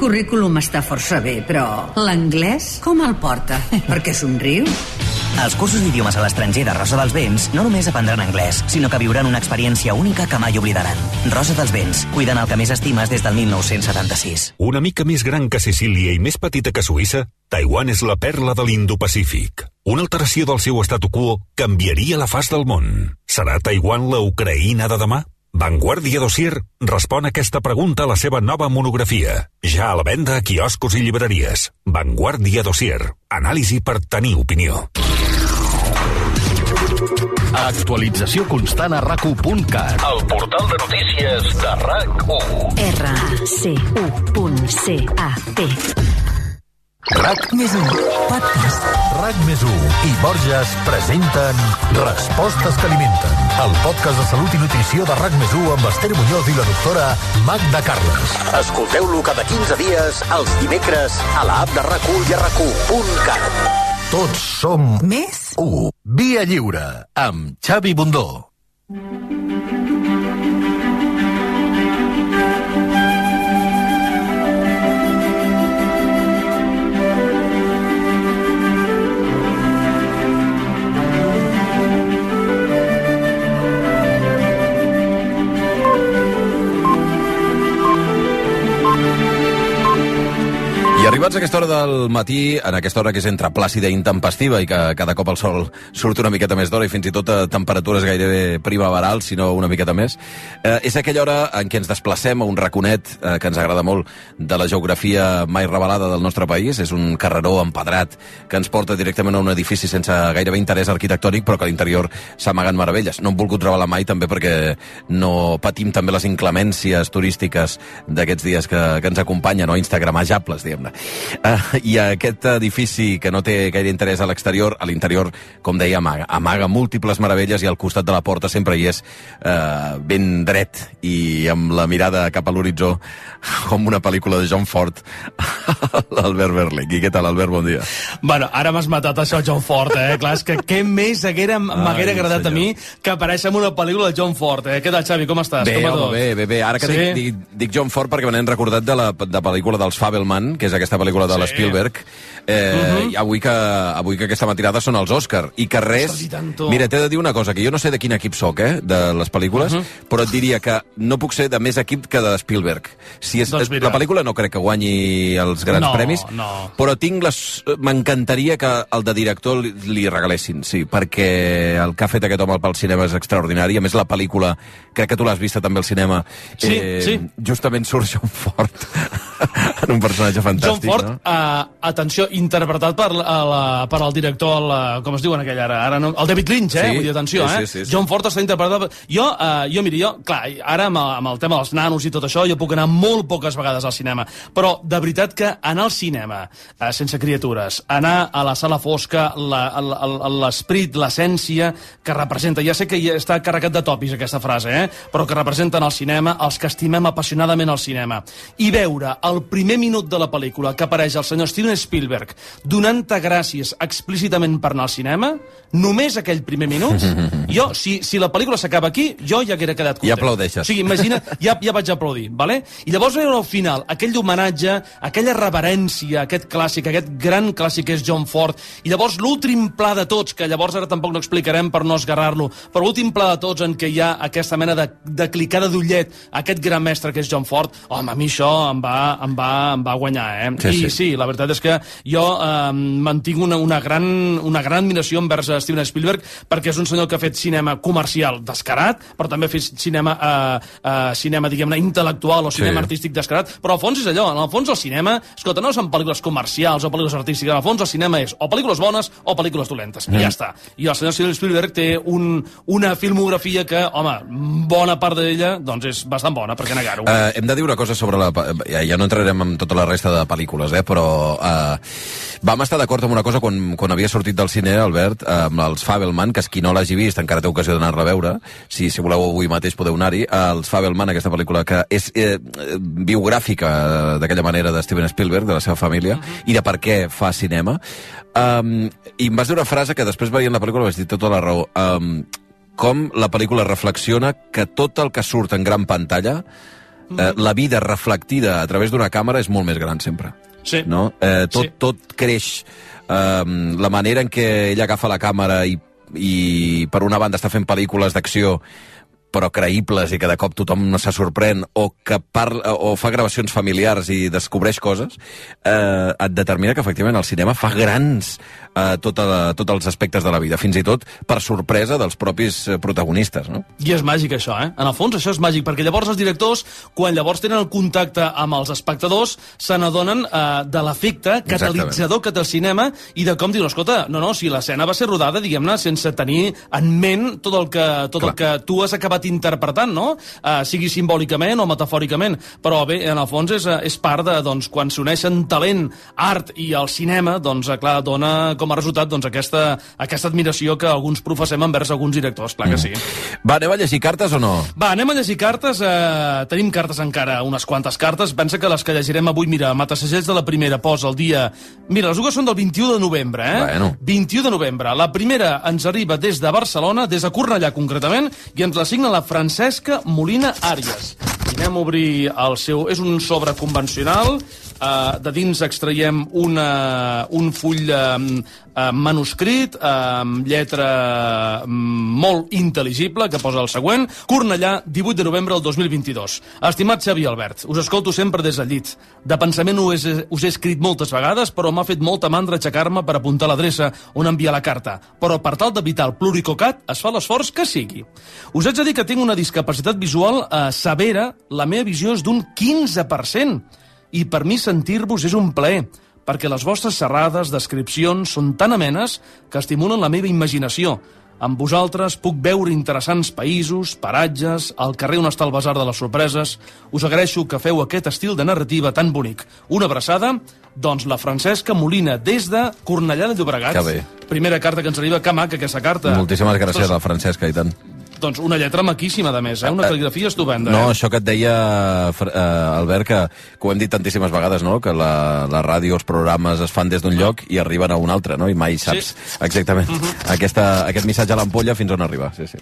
currículum està força bé, però l'anglès com el porta? Perquè somriu? Als cursos d'idiomes a l'estranger de Rosa dels Vents no només aprendran anglès, sinó que viuran una experiència única que mai oblidaran. Rosa dels Vents, cuidant el que més estimes des del 1976. Una mica més gran que Sicília i més petita que Suïssa, Taiwan és la perla de l'Indo-Pacífic. Una alteració del seu statu quo canviaria la faç del món. Serà Taiwan la Ucraïna de demà? Vanguardia Dossier respon a aquesta pregunta a la seva nova monografia. Ja a la venda a quioscos i llibreries. Vanguardia Dossier. Anàlisi per tenir opinió. Actualització constant a rac1.cat. El portal de notícies de RAC1. R-A-C-U.C-A-T RAC més 1, podcast. RAC més 1 i Borges presenten Respostes que alimenten, el podcast de salut i nutrició de RAC més 1 amb Esther Muñoz i la doctora Magda Carles. Escolteu-lo cada 15 dies, els dimecres, a la app de RAC1 i a RAC1.cat. Tots som més 1. Via Lliure, amb Xavi Bundó. I arribats a aquesta hora del matí, en aquesta hora que és entre plàcida i intempestiva i que cada cop el sol surt una miqueta més d'hora i fins i tot a temperatures gairebé primaverals, si no una miqueta més, eh, és aquella hora en què ens desplacem a un raconet eh, que ens agrada molt de la geografia mai revelada del nostre país. És un carreró empedrat que ens porta directament a un edifici sense gairebé interès arquitectònic, però que a l'interior s'amaguen meravelles. No hem volgut revelar mai també perquè no patim també les inclemències turístiques d'aquests dies que, que ens acompanyen, no? instagramajables, diguem-ne. Uh, I aquest edifici que no té gaire interès a l'exterior, a l'interior, com deia, amaga, amaga múltiples meravelles i al costat de la porta sempre hi és uh, ben dret i amb la mirada cap a l'horitzó com una pel·lícula de John Ford l'Albert Berling. I què tal, Albert? Bon dia. Bueno, ara m'has matat això, John Ford, eh? Clar, és que què més haguera- m'haguera agradat a mi que aparèixer en una pel·lícula de John Ford, eh? Què tal, Xavi, com estàs? Bé, com home, bé, bé, bé. Ara que Sí? dic, dic, dic John Ford perquè me n'he recordat de la de pel·lícula dels Fabelman, que és aquesta pel·lícula de Sí. l'Spielberg, eh, Mhm. i avui, que, avui que aquesta matinada són els Òscar, i que res... I. Mira, t'he de dir una cosa, que jo no sé de quin equip sóc, eh, de les pel·lícules, Mhm. però et diria que no puc ser de més equip que de Spielberg. Si és, Doncs mira. la pel·lícula no crec que guanyi els grans No, premis, no. però tinc les... M'encantaria que el de director li, li regalessin, sí, perquè el que ha fet aquest home pel cinema és extraordinari. A més, la pel·lícula, crec que tu l'has vista també al cinema, eh, Sí, sí. justament surt John Ford en un personatge fantàstic, John Ford, no? uh, atenció, interpretat per, a la, per el director, eh, com es diu en aquell ara? ara no, el David Lynch, eh? Sí, Vull dir, atenció, sí, eh? sí, sí, sí. John Ford està interpretat... per- Jo, uh, jo mira, jo, clar, ara amb, amb el tema dels nanos i tot això, jo puc anar molt poques vegades al cinema, però de veritat que anar al cinema uh, sense criatures, anar a la sala fosca, la- l'esperit, l'essència que representa, ja sé que ja està carregat de tòpics aquesta frase, eh? però que representen el cinema, els que estimem apassionadament el cinema, i veure el primer minut de la pel·lícula que apareix el senyor Steven Spielberg donant-te gràcies explícitament per anar al cinema, només aquell primer minut, jo, si, si la pel·lícula s'acaba aquí, jo ja haguera quedat content. I aplaudeixes. O sigui, imagina, ja, ja vaig aplaudir, vale? I llavors veure al final aquell homenatge, aquella reverència, aquest clàssic, aquest gran clàssic que és John Ford, i llavors l'últim pla de tots, que llavors ara tampoc no explicarem per no esgarrar-lo, però l'últim pla de tots en què hi ha aquesta mena de, de clicada d'ullet, aquest gran mestre que és John Ford, home, a mi això em va, em va, em va guanyar, eh? Sí, I sí. sí, la veritat és que jo eh, mantinc una, una, gran, una gran admiració envers eh, Steven Spielberg perquè és un senyor que ha fet cinema comercial descarat, però també ha fet cinema, eh, eh, cinema diguem-ne, intel·lectual o cinema Sí. artístic descarat, però al fons és allò, en el fons el cinema, escolta, no són pel·lícules comercials o pel·lícules artístiques, en el fons el cinema és o pel·lícules bones o pel·lícules dolentes, Mm. i ja està. I el senyor Steven Spielberg té un, una filmografia que, home, bona part d'ella, doncs és bastant bona, per què negar-ho? Uh, hem de dir una cosa sobre la... Ja, ja no entrarem en tota la resta de pel·lícules, eh, però uh, vam estar d'acord amb una cosa quan, quan havia sortit del cine, Albert, uh, amb els Fabelman, que és qui no l'hagi vist encara té ocasió d'anar-la a veure, si, si voleu avui mateix podeu anar-hi, uh, els Fabelman, aquesta pel·lícula que és eh, biogràfica eh, d'aquella manera de Steven Spielberg, de la seva família, i de per què fa cinema. Um, I em vas dir una frase que després veient la pel·lícula vaig dir tota la raó. Um, com la pel·lícula reflexiona que tot el que surt en gran pantalla, eh, la vida reflectida a través d'una càmera és molt més gran sempre. Sí. No? Eh, tot, Sí. tot creix. Eh, la manera en què ell agafa la càmera i, i per una banda està fent pel·lícules d'acció però creïbles i que de cop tothom se sorprèn o que parla, o fa gravacions familiars i descobreix coses, eh, et determina que efectivament el cinema fa grans eh, tota la, tots els aspectes de la vida, fins i tot per sorpresa dels propis eh, protagonistes. No? I és màgic, això, eh? En el fons, això és màgic, perquè llavors els directors, quan llavors tenen el contacte amb els espectadors, se n'adonen eh, de l'efecte catalitzador que té el cinema i de com diuen, escolta, no, no, si l'escena va ser rodada, diguem-ne, sense tenir en ment tot el que, tot el que tu has acabat acabat interpretant, no? Uh, sigui simbòlicament o metafòricament. Però bé, en el fons és, eh, és part de, doncs, quan s'uneixen talent, art i el cinema, doncs, eh, clar, dona com a resultat doncs, aquesta, aquesta admiració que alguns professem envers alguns directors, clar que sí. Va, anem a llegir cartes o no? Va, anem a llegir cartes. Eh, tenim cartes encara, unes quantes cartes. Pensa que les que llegirem avui, mira, Matassegells de la primera posa el dia... Mira, les dues són del 21 de novembre, eh? Bueno. 21 de novembre. La primera ens arriba des de Barcelona, des de Cornellà concretament, i ens la signa la Francesca Molina Àries. Anem a obrir el seu... És un sobre convencional, Uh, de dins extraiem una, un full uh, manuscrit uh, amb lletra molt intel·ligible que posa el següent. Cornellà, 18 de novembre del 2022 Estimat Xavi Albert, us escolto sempre des del llit. De pensament us he, us he escrit moltes vegades però m'ha fet molta mandra aixecar-me per apuntar l'adreça on enviar la carta. Però per tal d'evitar el pluricocat es fa l'esforç que sigui. Us haig de dir que tinc una discapacitat visual uh, severa. La meva visió és d'un 15% i per mi sentir-vos és un plaer, perquè les vostres serrades, descripcions, són tan amenes que estimulen la meva imaginació. Amb vosaltres puc veure interessants països, paratges, al carrer on està el Basar de les Sorpreses. Us agraeixo que feu aquest estil de narrativa tan bonic. Una abraçada, doncs la Francesca Molina, des de Cornellà de Llobregat. Que bé. Primera carta que ens arriba, que maca aquesta carta. Moltíssimes gràcies Doncs, a la Francesca, i tant. Doncs una lletra maquíssima, de més, eh? una cal·ligrafia estupenda. No, eh? això que et deia, eh, Albert, que, que ho hem dit tantíssimes vegades, no? que la, la ràdio, els programes es fan des d'un lloc i arriben a un altre, no? i mai saps exactament aquesta, aquest missatge a l'ampolla fins on arriba. Sí, sí.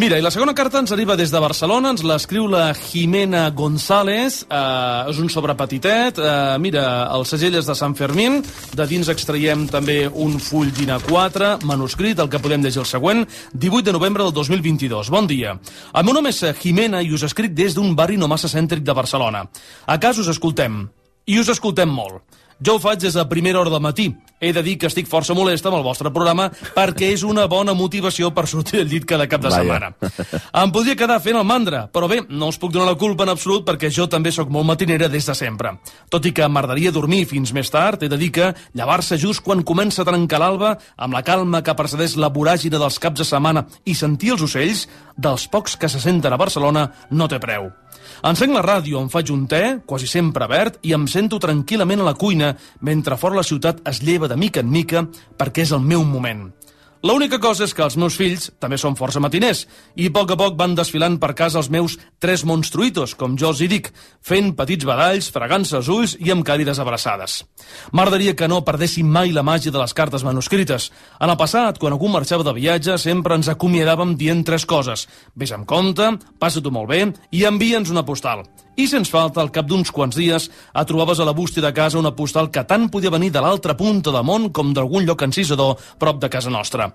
Mira, i la segona carta ens arriba des de Barcelona, ens l'escriu la Jimena González, eh, és un sobre petitet, eh, mira, el segell és de Sant Fermín, de dins extraiem també un full d'INA 4, manuscrit, el que podem llegir el següent, 18 de novembre del 2022. Bon dia. El meu nom és Jimena i us escric des d'un barri no massa cèntric de Barcelona. A cas us escoltem, i us escoltem molt. Jo ho faig des de primera hora del matí. He de dir que estic força molesta amb el vostre programa perquè és una bona motivació per sortir del llit cada cap de Vaja. setmana. Em podria quedar fent el mandra, però bé, no us puc donar la culpa en absolut perquè jo també sóc molt matinera des de sempre. Tot i que m'agradaria dormir fins més tard, he de dir que llevar-se just quan comença a trencar l'alba, amb la calma que precedeix la voràgina dels caps de setmana i sentir els ocells, dels pocs que se senten a Barcelona, no té preu. Encenc la ràdio, em faig un te, quasi sempre verd, i em sento tranquil·lament a la cuina, mentre fora la ciutat es lleva de mica en mica, perquè és el meu moment. L'única cosa és que els meus fills també són força matiners i a poc a poc van desfilant per casa els meus tres monstruitos, com jo els hi dic, fent petits badalls, fregant-se els ulls i amb càlides abraçades. M'agradaria que no perdéssim mai la màgia de les cartes manuscrites. En el passat, quan algú marxava de viatge, sempre ens acomiadàvem dient tres coses. Vés amb compte, passa-t'ho molt bé i envia'ns una postal. I sens falta, al cap d'uns quants dies, et trobaves a la bústia de casa una postal que tant podia venir de l'altra punta del món com d'algun lloc encisador prop de casa nostra.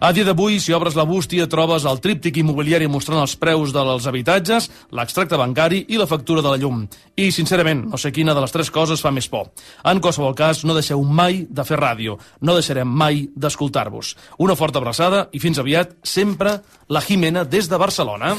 A dia d'avui, si obres la bústia, trobes el tríptic immobiliari mostrant els preus dels habitatges, l'extracte bancari i la factura de la llum. I, sincerament, no sé quina de les tres coses fa més por. En qualsevol cas, no deixeu mai de fer ràdio. No deixarem mai d'escoltar-vos. Una forta abraçada i fins aviat, sempre la Jimena des de Barcelona.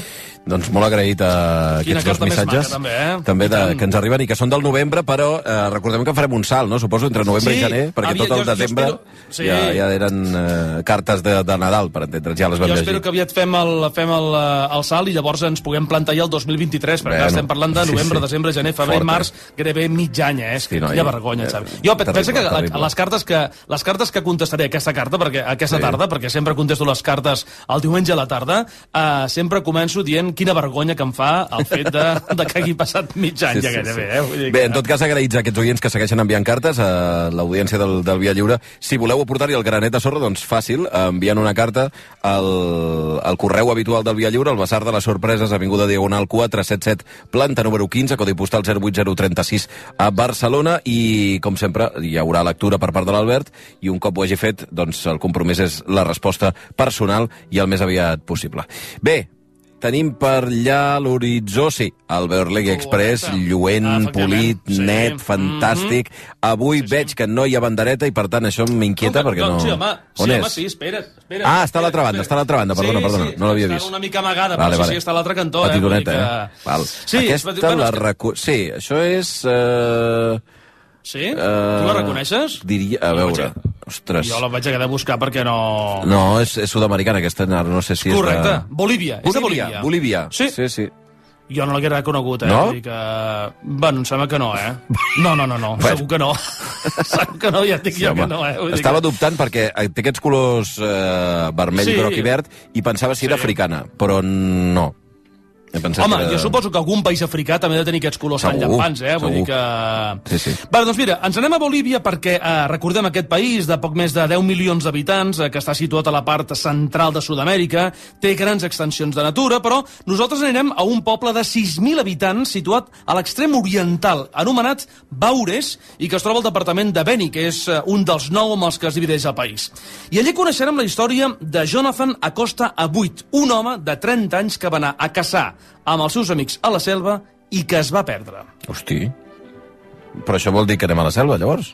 Doncs molt agraït a Quina aquests dos missatges. maca, també, eh? També de, que ens arriben i que són del novembre, però eh, recordem que farem un salt, no? Suposo, entre novembre Sí, i gener, perquè havia- tot el jo- jo desembre espero- sí. ja, ja eren eh, cartes de, de Nadal, per entendre'ns, ja les vam Jo llegir. espero que aviat fem el, fem el, eh, el salt i llavors ens puguem plantar ja el 2023, perquè Bueno, estem parlant de sí, novembre, sí. desembre, gener, febrer, Fort, març, gairebé mig any, eh? És Sí, no, quina vergonya, eh, Xavi. Jo terrible, pensa que terrible. les cartes que, les cartes que contestaré aquesta carta, perquè aquesta Sí. tarda, perquè sempre contesto les cartes el diumenge a la tarda, eh, sempre començo dient quina vergonya que em fa el fet de, de que hagi passat mig any ja gairebé, eh? Vull dir Bé, que- en tot cas, agraïts a aquests oients que segueixen enviant cartes a l'audiència del, del Via Lliure. Si voleu aportar-hi el granet de sorra, doncs fàcil, enviant una carta al, al correu habitual del Via Lliure, al Basar de les Sorpreses, Avinguda Diagonal 477, planta número 15, codi postal 08036 a Barcelona, i, com sempre, hi haurà lectura per part de l'Albert, i un cop ho hagi fet, doncs el compromís és la resposta personal i el més aviat possible. Bé, tenim per allà l'horitzó, sí, el Beorlegui Express, lluent, Ah, polit, sí. Net, fantàstic. Avui veig que no hi ha bandereta i, per tant, això m'inquieta perquè no... Sí, home, sí, On home, és? sí, espera, espera. Ah, està a l'altra banda, està a l'altra banda, perdona, sí, perdona, sí, no l'havia està vist. una mica amagada, Vale, però vale. sí, sí, està a l'altre cantó. Petitoneta, eh? Dir eh? Val. Sí, Aquesta bueno, la recu... Sí, això és... Uh... Sí? Tu la reconeixes? Diria... A veure... Ostres. Jo la vaig haver de buscar perquè no... No, és, és sud-americana, aquesta, no sé si Correcte. és de... Bolívia. És de Bolívia. Bolívia. Sí. Sí, sí. Jo no l'haguera conegut, eh? No? Vull dir que... Bueno, em sembla que no, eh? No, no, no, no. Bueno. Segur que no. Segur que no, ja et dic Sí, jo que home. no, eh? Vull Estava que... dubtant perquè té aquests colors eh, vermell, Sí. groc i verd i pensava si era africana, però no. He pensat Home, que jo suposo que algun país africà també ha de tenir aquests colors tan llampants, eh? Vull segur. dir que... Sí, sí. Vale, doncs mira, ens anem a Bolívia perquè eh, recordem aquest país de poc més de 10 milions d'habitants, eh, que està situat a la part central de Sud-amèrica, té grans extensions de natura, però nosaltres anirem a un poble de 6.000 habitants situat a l'extrem oriental, anomenat Baures, i que es troba al departament de Beni, que és eh, un dels nou amb els que es divideix el país. I allí coneixerem la història de Jonathan Acosta Abuit, un home de 30 anys que va anar a caçar amb els seus amics a la selva i que es va perdre. Hosti. Però això vol dir que anem a la selva, llavors?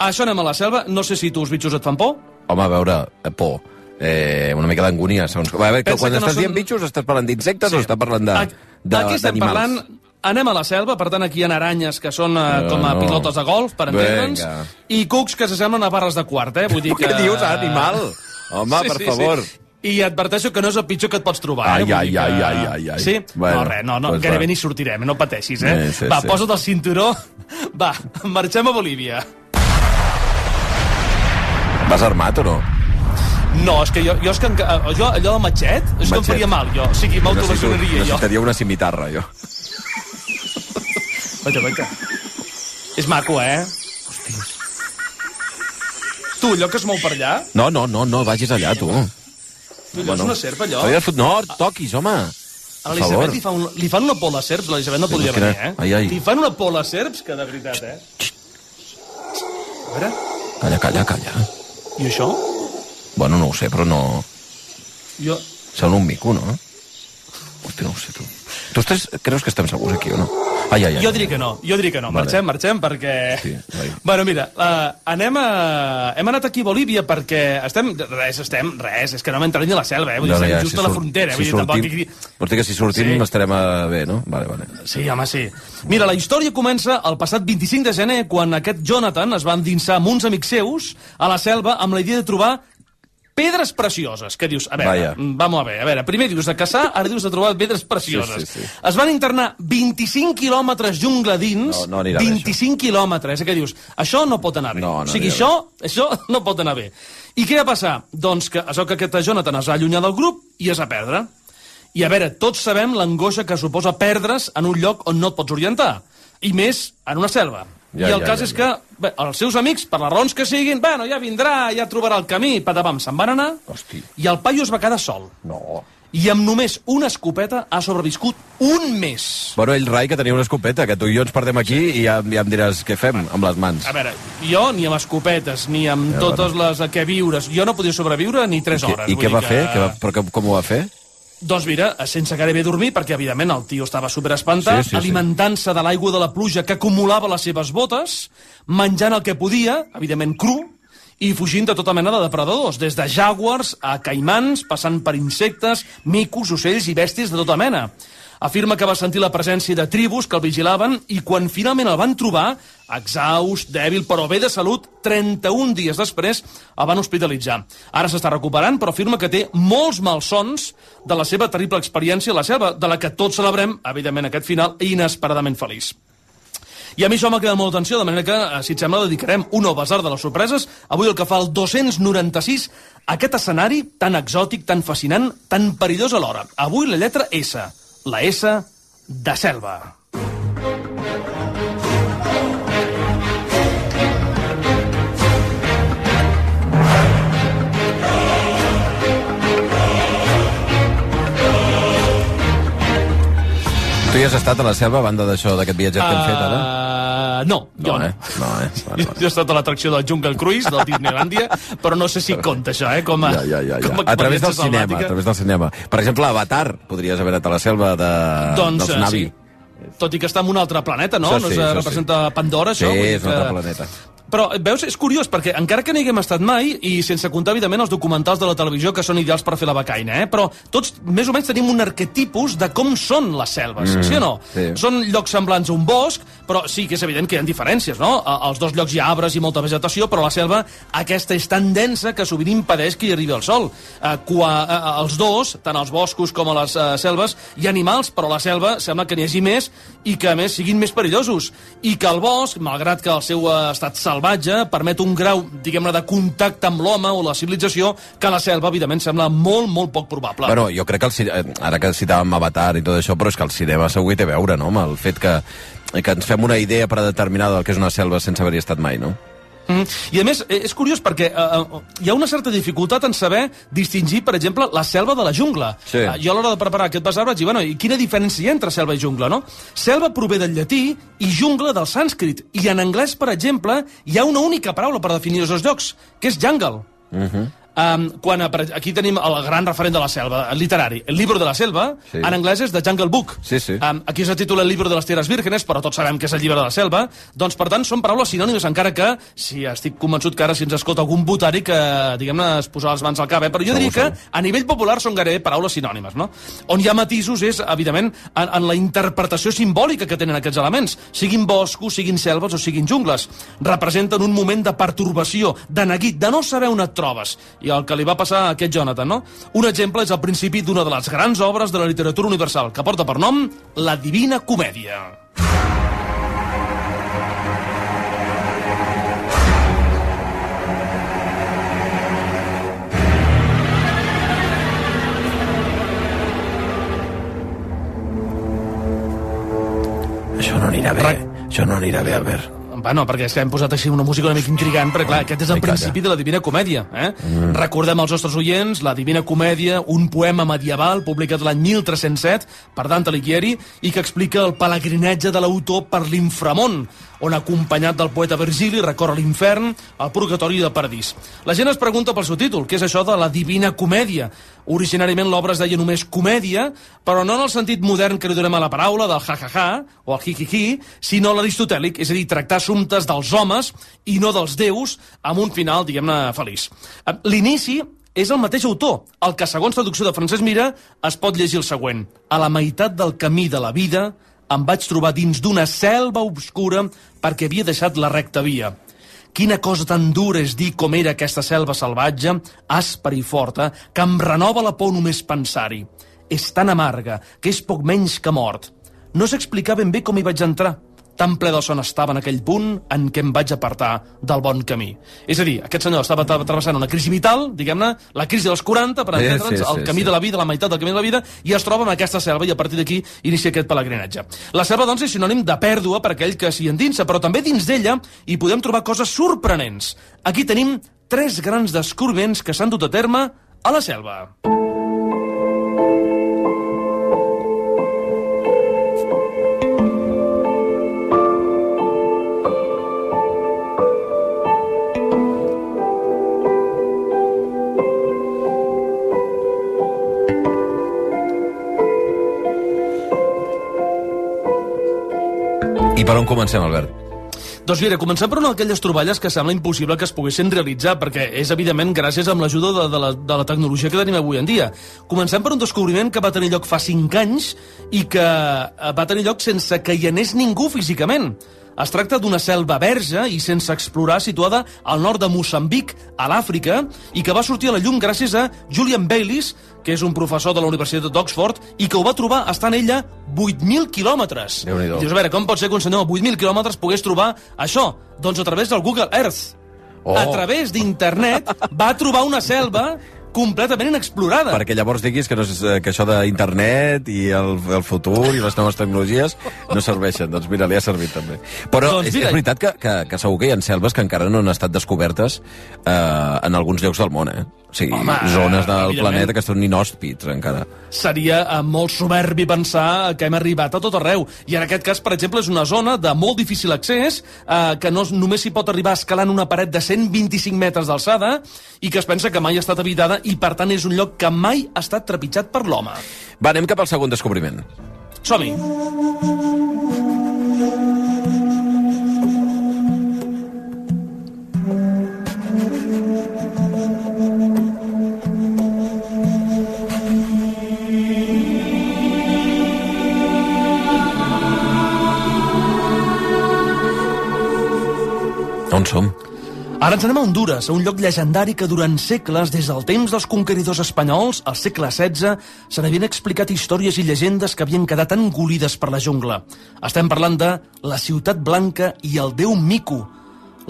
Això anem a la selva. No sé si tu els bitxos et fan por. Home, a veure, eh, por. Eh, una mica d'angonia, segons... A veure, que Pensa quan que no estàs són- dient bitxos, estàs parlant d'insectes Sí. o estàs parlant de- Aquí- estem d'animals? parlant... Anem a la selva, per tant, aquí hi ha aranyes que són eh, No, com a no. pilotes de golf, per entendre'ns, i cucs que s'assemblen a barres de quart, eh? Vull dir que... Què dius, animal? Home, per favor. I adverteixo que no és el pitjor que et pots trobar, Ai, eh? Ai, dir que... ai, ai, ai, ai. Sí? Bueno, no, res, no, no, doncs gairebé ni sortirem, no pateixis, eh? Sí, sí, va, sí. posa't el cinturó. Va, marxem a Bolívia. Vas armat o no? No, és que jo, jo, és que, enca- jo allò del matxet, és que em Matxet. faria mal, jo. O sigui, m'autolesionaria, jo. Necessitaria una cimitarra, jo. Vaja, vaja. És maco, eh? Tu, allò que es mou per allà, No, no, no, no, vagis allà, tu. Tu, allò és una serp, allò. Havia fot... No, toquis, home. A l'Elisabet li, fa un, li fan una por a les serps, l'Elisabet no Sí, podria venir, eh? ai, ai. Li fan una por a les serps que de veritat, eh? A veure, Calla, calla, calla. i això? Bueno, no ho sé, però no... Jo... Sembla un mico, no? Hosti, no ho sé, tu. Tu estàs... creus que estem segurs aquí o no? Ai, ai, ai. Jo diria que no, jo diria que no. Vale. Marxem, marxem, perquè... Sí, vai. Bueno, mira, uh, anem a... hem anat aquí a Bolívia perquè estem... Res, estem... Res, és que no hem entrat ni a la selva, eh? Vull dir, estem ja, just si a la frontera. Si vull dir, tampoc... sortim, vols dir que si sortim Sí. estarem a... bé, no? Vale, vale. Sí, home, sí. Mira, la història comença el passat 25 de gener, quan aquest Jonathan es va endinsar amb uns amics seus a la selva amb la idea de trobar pedres precioses. Què dius? A veure, Vaja. mm, vamos a ver, a veure, primer dius de caçar, ara dius de trobar pedres precioses. Sí, sí, sí. Es van internar 25 quilòmetres jungla dins, No, no anirà bé, 25 quilòmetres, eh, què dius? Això no pot anar bé. No, no o sigui, això, això no pot anar bé. I què va passar? Doncs que això que aquest Jonathan es va allunyar del grup i es va perdre. I a veure, tots sabem l'angoixa que suposa perdre's en un lloc on no et pots orientar. I més en una selva. Ja, I el ja, cas ja, és que bé, els seus amics, per les raons que siguin, bueno, ja vindrà, ja trobarà el camí, patapam, se'n van anar, Hosti. i el paio es va quedar sol. No. I amb només una escopeta ha sobreviscut un mes. Bueno, ell, Rai, que tenia una escopeta, que tu i jo ens perdem aquí i ja, ja em diràs què fem amb les mans. A veure, jo ni amb escopetes, ni amb Ja, totes les a què viures, jo no podia sobreviure ni 3 I, hores. I què va fer? Que va, però que, com ho va fer? Doncs mira, sense gairebé dormir, perquè evidentment el tio estava superespantat, Sí, sí, sí. alimentant-se de l'aigua de la pluja que acumulava les seves botes, menjant el que podia, evidentment cru, i fugint de tota mena de depredadors, des de jaguars a caimans, passant per insectes, micos, ocells i bèsties de tota mena. Afirma que va sentir la presència de tribus que el vigilaven i quan finalment el van trobar, exhaust, dèbil, però bé de salut, 31 dies després el van hospitalitzar. Ara s'està recuperant, però afirma que té molts malsons de la seva terrible experiència a la selva, de la que tots celebrem, evidentment, aquest final inesperadament feliç. I a mi això m'ha cridat molta atenció, de manera que, eh, si et sembla, dedicarem un nou basar de les sorpreses. Avui el que fa el 296, aquest escenari tan exòtic, tan fascinant, tan perillós alhora. Avui la lletra S, la S de selva. Tu hi has estat a la selva a banda d'això, d'aquest viatget que hem fet ara? Uh, no, jo no. eh? No, eh? Vale, Jo he estat a l'atracció del Jungle Cruise, del Disneylandia, però no sé si compta això, eh? Com a, Ja, ja, ja, ja. com A través del experiència cinema, salvàtica. a través del cinema. Per exemple, Avatar, podries haver anat a la selva de, Doncs, dels eh, Navi. sí. Tot i que està en un altre planeta, no? Això no sí, es això sí. representa Pandora, Sí, això? Dir és un altre planeta. Però, eh, veus, és curiós, perquè encara que no hi haguem estat mai, i sense comptar, evidentment, els documentals de la televisió que són ideals per fer la becaina, eh? però tots més o menys tenim un arquetipus de com són les selves, Mm, sí o no? sí. Són llocs semblants a un bosc, però sí que és evident que hi ha diferències, no? A- Als dos llocs hi ha arbres i molta vegetació, però la selva aquesta és tan densa que sovint impedeix que hi arribi el sol. Eh, qua, eh, els dos, tant als boscos com a les eh, selves, hi ha animals, però a la selva sembla que n'hi hagi més i que, a més, siguin més perillosos. I que el bosc, malgrat que el seu estat salvatge permet un grau, diguem-ne, de contacte amb l'home o la civilització que a la selva, evidentment, sembla molt, molt poc probable. Bueno, jo crec que el, eh, ara que citàvem Avatar i tot això, però és que el cinema segur hi té a veure, no?, amb el fet que, que ens fem una idea predeterminada del que és una selva sense haver-hi estat mai, no? Mm. I a més, eh, és curiós perquè eh, eh, hi ha una certa dificultat en saber distingir, per exemple, la selva de la jungla. Sí. Eh, jo a l'hora de preparar aquest basar vaig dir, bueno, i quina diferència hi ha entre selva i jungla, no? Selva prové del llatí i jungla del sànscrit. I en anglès, per exemple, hi ha una única paraula per definir els dos llocs, que és jungle. Uh -huh. Um, quan, aquí tenim el gran referent de la selva, el literari. El libro de la selva, Sí. en anglès és The Jungle Book. Sí, sí. Um, aquí se titula el libro de les tierras vírgenes, però tots sabem que és el llibre de la selva. Doncs, per tant, són paraules sinònimes, encara que, si estic convençut que ara si ens escolta algun botànic, que, diguem-ne, es posa les mans al cap, eh? però jo diria que a nivell popular són gairebé paraules sinònimes, no? On hi ha matisos és, evidentment, en, en la interpretació simbòlica que tenen aquests elements, siguin boscos, siguin selves o siguin jungles. Representen un moment de pertorbació, de neguit, de no saber on et trobes. I el que li va passar a aquest Jonathan, no? Un exemple és el principi d'una de les grans obres de la literatura universal, que porta per nom La Divina Comèdia. Això no anirà bé. Això no anirà bé, Albert. Bueno, perquè és que hem posat així una música una mica intrigant, perquè clar, aquest és el principi de la Divina Comèdia. Eh? Mm. Recordem als nostres oients La Divina Comèdia, un poema medieval publicat l'any 1307 per Dante Alighieri i que explica el pelegrinatge de l'autor per l'inframont, on acompanyat del poeta Virgili recorre l'infern, el purgatori el paradís. La gent es pregunta pel seu títol, què és això de la Divina Comèdia? Originàriament l'obra es deia només comèdia, però no en el sentit modern que li donem a la paraula, del ha-ha-ha o el hi-hi-hi, sinó l'aristotèlic, és a dir, tractar assumptes dels homes i no dels déus, amb un final, diguem-ne, feliç. Eh, L'inici és el mateix autor, el que, segons traducció de Francesc Mira, es pot llegir el següent. A la meitat del camí de la vida em vaig trobar dins d'una selva obscura perquè havia deixat la recta via. Quina cosa tan dura és dir com era aquesta selva salvatge, àspera i forta, que em renova la por només pensar-hi. És tan amarga que és poc menys que mort. No sé explicar ben bé com hi vaig entrar. Tan ple de son estava en aquell punt en què em vaig apartar del bon camí. És a dir, aquest senyor estava tra- travessant una crisi vital, diguem-ne, la crisi dels 40, per Sí, entendre'ns, sí, el sí, camí sí. de la vida, la meitat del camí de la vida, i es troba en aquesta selva i a partir d'aquí inicia aquest pelegrinatge. La selva, doncs, és sinònim de pèrdua per aquell que s'hi endinsa, però també dins d'ella hi podem trobar coses sorprenents. Aquí tenim tres grans descobriments que s'han dut a terme a la selva. Per on comencem, Albert? Doncs mira, comencem per una d'aquelles troballes que sembla impossible que es poguessin realitzar, perquè és evidentment gràcies amb l'ajuda de, de, la, de la tecnologia que tenim avui en dia. Comencem per un descobriment que va tenir lloc fa 5 anys i que eh, va tenir lloc sense que hi anés ningú físicament. Es tracta d'una selva verge i sense explorar situada al nord de Moçambic, a l'Àfrica, i que va sortir a la llum gràcies a Julian Baylis, que és un professor de la Universitat d'Oxford, i que ho va trobar estant ella 8.000 quilòmetres. I dius, a veure, com pot ser que un senyor a 8.000 quilòmetres pogués trobar això? Doncs a través del Google Earth. Oh. A través d'internet va trobar una selva completament inexplorada. Perquè llavors diguis que, no és, eh, que això d'internet i el, el futur i les noves tecnologies no serveixen. Doncs mira, li ha servit també. Però Doncs és, és veritat que, que, que segur que hi ha selves que encara no han estat descobertes eh, en alguns llocs del món, eh? O sigui, Home, zones del planeta que estan inhòspits encara. Seria eh, molt soberbi pensar que hem arribat a tot arreu. I en aquest cas, per exemple, és una zona de molt difícil accés, eh, que no, només s'hi pot arribar escalant una paret de 125 metres d'alçada i que es pensa que mai ha estat habitada i, per tant, és un lloc que mai ha estat trepitjat per l'home. Va, anem cap al segon descobriment. Som-hi! On som? Ara ens anem a Honduras, a un lloc llegendari que durant segles, des del temps dels conqueridors espanyols, al segle XVI, se n'havien explicat històries i llegendes que havien quedat engolides per la jungla. Estem parlant de la Ciutat Blanca i el déu Mico.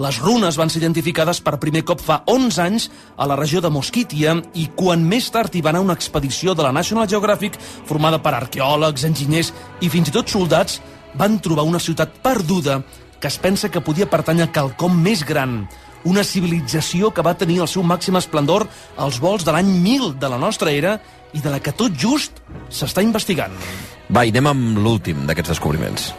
Les runes van ser identificades per primer cop fa 11 anys a la regió de Mosquitia i quan més tard hi va anar una expedició de la National Geographic formada per arqueòlegs, enginyers i fins i tot soldats, van trobar una ciutat perduda que es pensa que podia pertànyer a quelcom més gran, una civilització que va tenir el seu màxim esplendor als vols de l'any 1000 de la nostra era i de la que tot just s'està investigant. Va, i anem amb l'últim d'aquests descobriments.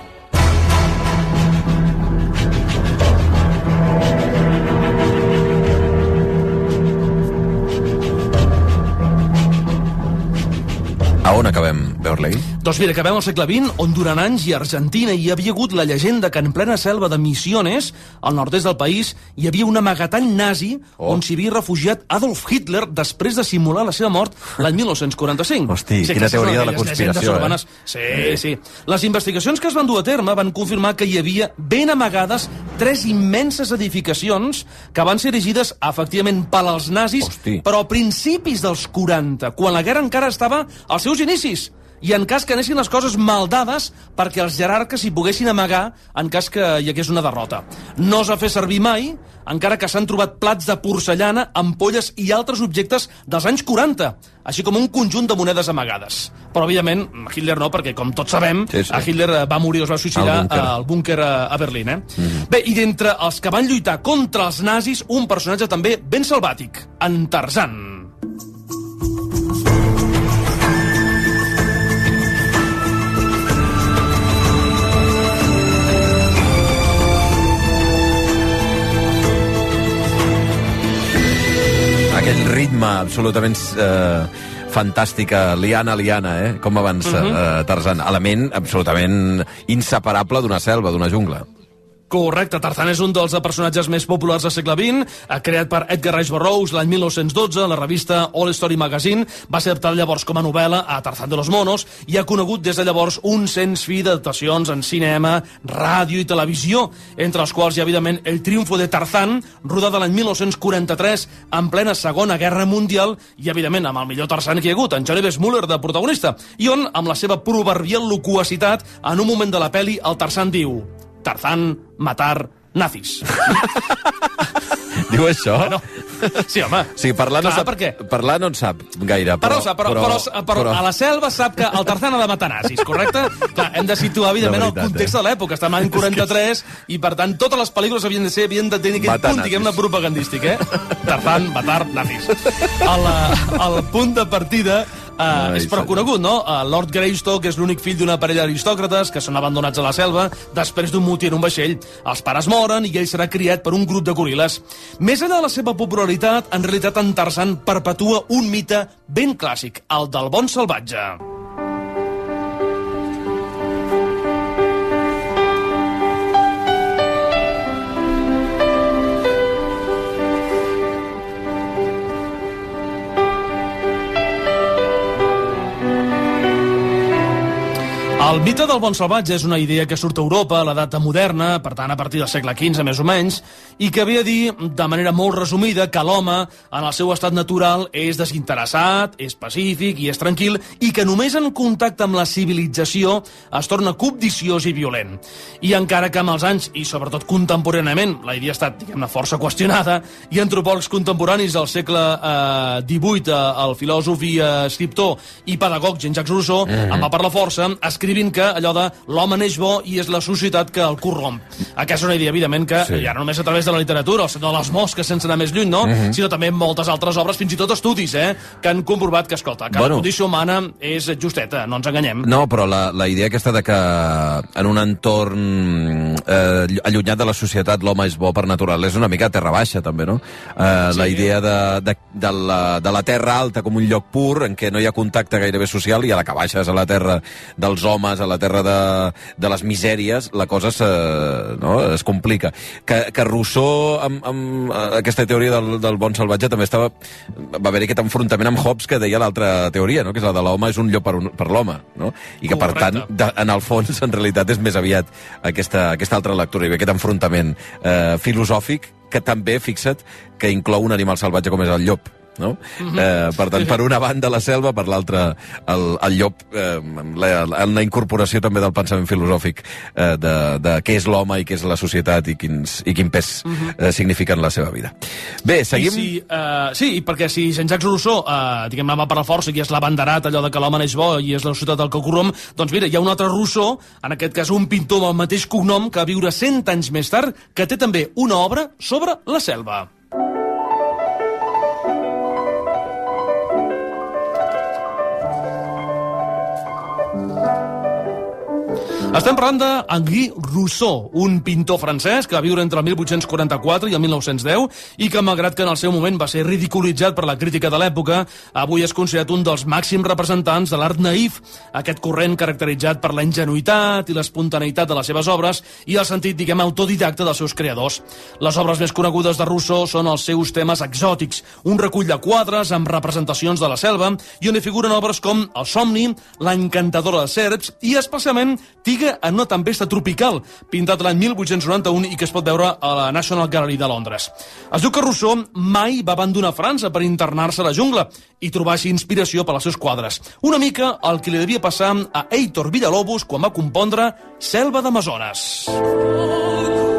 A on acabem, Beorley? Doncs mira, acabem al segle XX, on durant anys i a Argentina hi havia hagut la llegenda que en plena selva de Misiones, al nord-est del país, hi havia un amagatall nazi oh. on s'hi havia refugiat Adolf Hitler després de simular la seva mort l'any 1945. Hosti, Sí, quina teoria de la conspiració, eh? urbanes. Sí, sí. Les investigacions que es van dur a terme van confirmar que hi havia ben amagades tres immenses edificacions que van ser erigides efectivament per als nazis, Hosti. però a principis dels 40, quan la guerra encara estava als seus inicis i en cas que anessin les coses mal dades perquè els jerarques hi poguessin amagar en cas que hi hagués una derrota. No es va fer servir mai, encara que s'han trobat plats de porcellana, ampolles i altres objectes dels anys 40, així com un conjunt de monedes amagades. Però, evidentment, Hitler no, perquè, com tots sabem, Sí, sí. Hitler eh, va morir o es va suïcidar Al búnquer. búnquer a, a Berlín. Eh? Bé, i d'entre els que van lluitar contra els nazis, un personatge també ben salvàtic, en Tarzan. Ritme absolutament eh, fantàstic, eh, liana, liana, eh? com abans, uh Mhm. -huh. eh, Tarzan. Element absolutament inseparable d'una selva, d'una jungla. Correcte, Tarzan és un dels personatges més populars del segle XX, eh, creat per Edgar Rice Burroughs l'any 1912, la revista All Story Magazine, va ser adaptat llavors com a novel·la a Tarzan de los Monos i ha conegut des de llavors un sens fi d'adaptacions en cinema, ràdio i televisió, entre els quals hi ha, evidentment, El triunfo de Tarzan, rodada l'any 1943 en plena Segona Guerra Mundial i, evidentment, amb el millor Tarzan que hi ha hagut, en Johnny Weissmuller, de protagonista, i on, amb la seva proverbial loquacitat, en un moment de la peli, el Tarzan diu Tarzan, matar, nazis. Diu això? Bueno, sí, home. Sí, parlar no, Clar, sap, per què? parlar no en sap gaire. Però, Però, però, però, però, però, a la selva sap que el Tarzan ha de matar nazis, correcte? Clar, hem de situar, evidentment, De el veritat, context eh? de l'època. Estem en 43 i, per tant, totes les pel·lícules havien de ser, havien de tenir aquest Matar punt, diguem-ne, propagandístic, eh? Tarzan, matar, nazis. El, eh, el punt de partida Uh, és prou conegut, no? Uh, Lord Greystock és l'únic fill d'una parella d'aristòcrates que són abandonats a la selva després d'un motí en un vaixell. Els pares moren i ell serà criat per un grup de goril·les. Més enllà de la seva popularitat, en realitat en Tarzan perpetua un mite ben clàssic, el del bon salvatge. El mite del bon salvatge és una idea que surt a Europa a l'edat moderna, per tant a partir del segle XV més o menys, i que ve a dir, de manera molt resumida, que l'home, en el seu estat natural, és desinteressat, és pacífic i és tranquil, i que només en contacte amb la civilització es torna cobdiciós i violent. I encara que amb els anys, i sobretot contemporàniament, la idea ha estat, diguem-ne, força qüestionada, i antropòlegs contemporanis del segle eh, XVIII, eh, el filòsof i eh, escriptor i pedagog Jean-Jacques Rousseau, Mhm. en va parlar força, escrivint que allò de l'home neix bo i és la societat que el corromp. Aquesta és una idea, evidentment, que Sí. ja no només a través de la literatura, o de les mosques sense anar més lluny, no? Mhm. sinó també moltes altres obres, fins i tot estudis, eh? que han comprovat que, escolta, cada Bueno. condició humana és justeta, no ens enganyem. No, però la, la idea aquesta de que en un entorn eh, allunyat de la societat l'home és bo per natural és una mica terra baixa, també, no? Eh, Sí. La idea de, de, de, la, de la terra alta com un lloc pur en què no hi ha contacte gairebé social i a la que baixes a la terra dels homes homes a la terra de, de les misèries, la cosa se, no, es complica. Que, que Rousseau, amb, amb eh, aquesta teoria del, del bon salvatge, també estava... Va haver aquest enfrontament amb Hobbes que deia l'altra teoria, no? que és la de l'home és un llop per, un, per l'home, no? i que, per Correcte. tant, de, en el fons, en realitat, és més aviat aquesta, aquesta altra lectura, i aquest enfrontament eh, filosòfic que també, fixa't, que inclou un animal salvatge com és el llop. No? Mhm. eh, per tant, per una banda la selva, per l'altra el, el llop, eh, la, la incorporació també del pensament filosòfic eh, de, de què és l'home i què és la societat i, quins, i quin pes Mhm. eh, significa en la seva vida. Bé, seguim... I si, uh, sí, i perquè si Jean-Jacques Rousseau, uh, diguem-ne, va per la força i és l'abanderat, allò de que l'home neix bo i és la societat del que corromp, doncs mira, hi ha un altre Rousseau, en aquest cas un pintor amb el mateix cognom, que va viure 100 anys més tard, que té també una obra sobre la selva. Estem parlant d'Henri Rousseau, un pintor francès que va viure entre el 1844 i el 1910 i que, malgrat que en el seu moment va ser ridiculitzat per la crítica de l'època, avui és considerat un dels màxims representants de l'art naïf, aquest corrent caracteritzat per la ingenuïtat i l'espontaneïtat de les seves obres i el sentit, diguem, autodidacte dels seus creadors. Les obres més conegudes de Rousseau són els seus temes exòtics, un recull de quadres amb representacions de la selva i on hi figuren obres com El somni, La encantadora de serps i, especialment, Tiga en una tempesta tropical, pintat l'any 1891 i que es pot veure a la National Gallery de Londres. Es diu que Rousseau mai va abandonar França per internar-se a la jungla i trobar així inspiració per als seus quadres. Una mica el que li devia passar a Heitor Villalobos quan va compondre Selva d'Amazones. I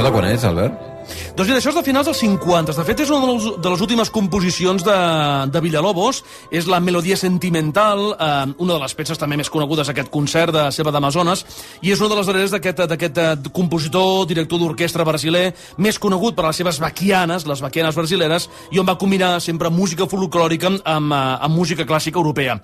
això de quan és, Albert? Doncs mira, això és de finals dels 50. De fet, és una de les, de les últimes composicions de, de Villalobos. És la melodia sentimental, eh, una de les peces també més conegudes d'aquest concert de Selva d'Amazones, i és una de les darreres d'aquest eh, compositor, director d'orquestra brasiler, més conegut per les seves baquianes, les baquianes brasileres, i on va combinar sempre música folclòrica amb, eh, amb música clàssica europea.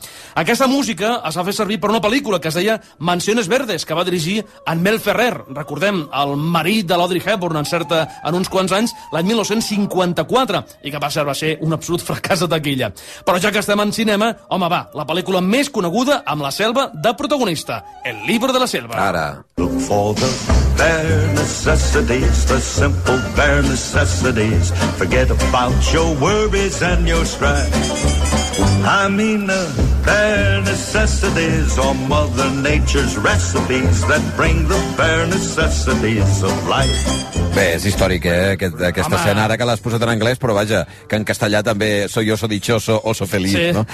Aquesta música es va fer servir per una pel·lícula que es deia Mansiones Verdes, que va dirigir en Mel Ferrer, recordem, el marit de l'Audrey Hepburn en, certa, en uns quants anys, l'any 1954, i que va ser, va ser un absolut fracàs de taquilla. Però ja que estem en cinema, home, va, la pel·lícula més coneguda amb la selva de protagonista, El libro de la selva. Ara. Look for the bare necessities, the simple bare necessities. Forget about your worries and your strife. I mean the bare necessities or Mother Nature's recipes that bring the bare necessities of life. Bé, és històric, eh, aquest, aquesta Home. escena, ara que l'has posat en anglès, però vaja, que en castellà també soy oso dichoso, oso feliz, Sí. no?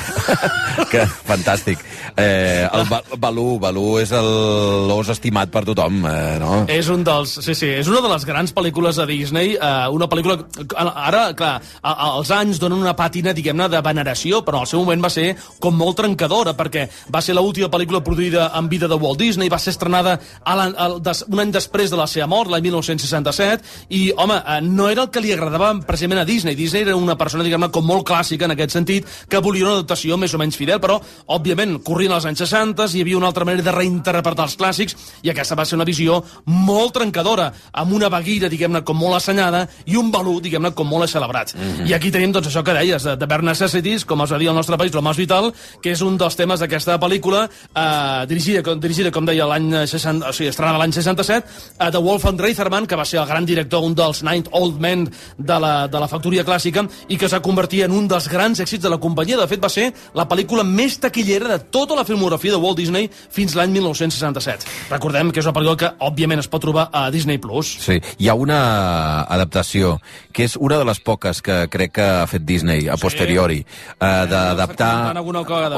que fantàstic. Eh, el Ba- Balú, Balú és el- l'os estimat per tothom, eh, no? És un dels... Sí, sí, és una de les grans pel·lícules de Disney, eh, una pel·lícula... Ara, clar, a, a, els anys donen una pàtina, diguem-ne, de veneració, però al seu moment va ser com molt trencadora, perquè va ser l'última pel·lícula produïda en vida de Walt Disney, va ser estrenada a la, a, des, un any després de la seva mort, l'any 1967, i, home, eh, no era el que li agradava precisament a Disney. Disney era una persona, diguem-ne, com molt clàssica en aquest sentit, que volia una adaptació més o menys fidel, però, òbviament, corrien els anys 60, hi havia una altra manera de reinterpretar els clàssics, i aquesta va ser una visió molt trencadora, amb una baguira, diguem-ne, com molt assenyada, i un balú, diguem-ne, com molt celebrat. Mhm. I aquí tenim, doncs, això que deies, de, de Bare Necessities, com es va dir al nostre país, lo més vital, que és un dels temes d'aquesta pel·lícula, eh, dirigida, com, dirigida, com deia, l'any 60, o sigui, estrenada l'any 67, eh, de Wolfgang Reitherman, que va ser el gran director, un dels Ninth Old Men de la, de la factoria clàssica, i que es va convertir en un dels grans èxits de la companyia. De fet, va ser la pel·lícula més taquillera de tota la filmografia de Walt Disney fins l'any 1967. Recordem que és una pel·lícula que, òbviament, es pot trobar a Disney+. Plus. Sí, hi ha una adaptació que és una de les poques que crec que ha fet Disney a posteriori, eh, d'adaptar...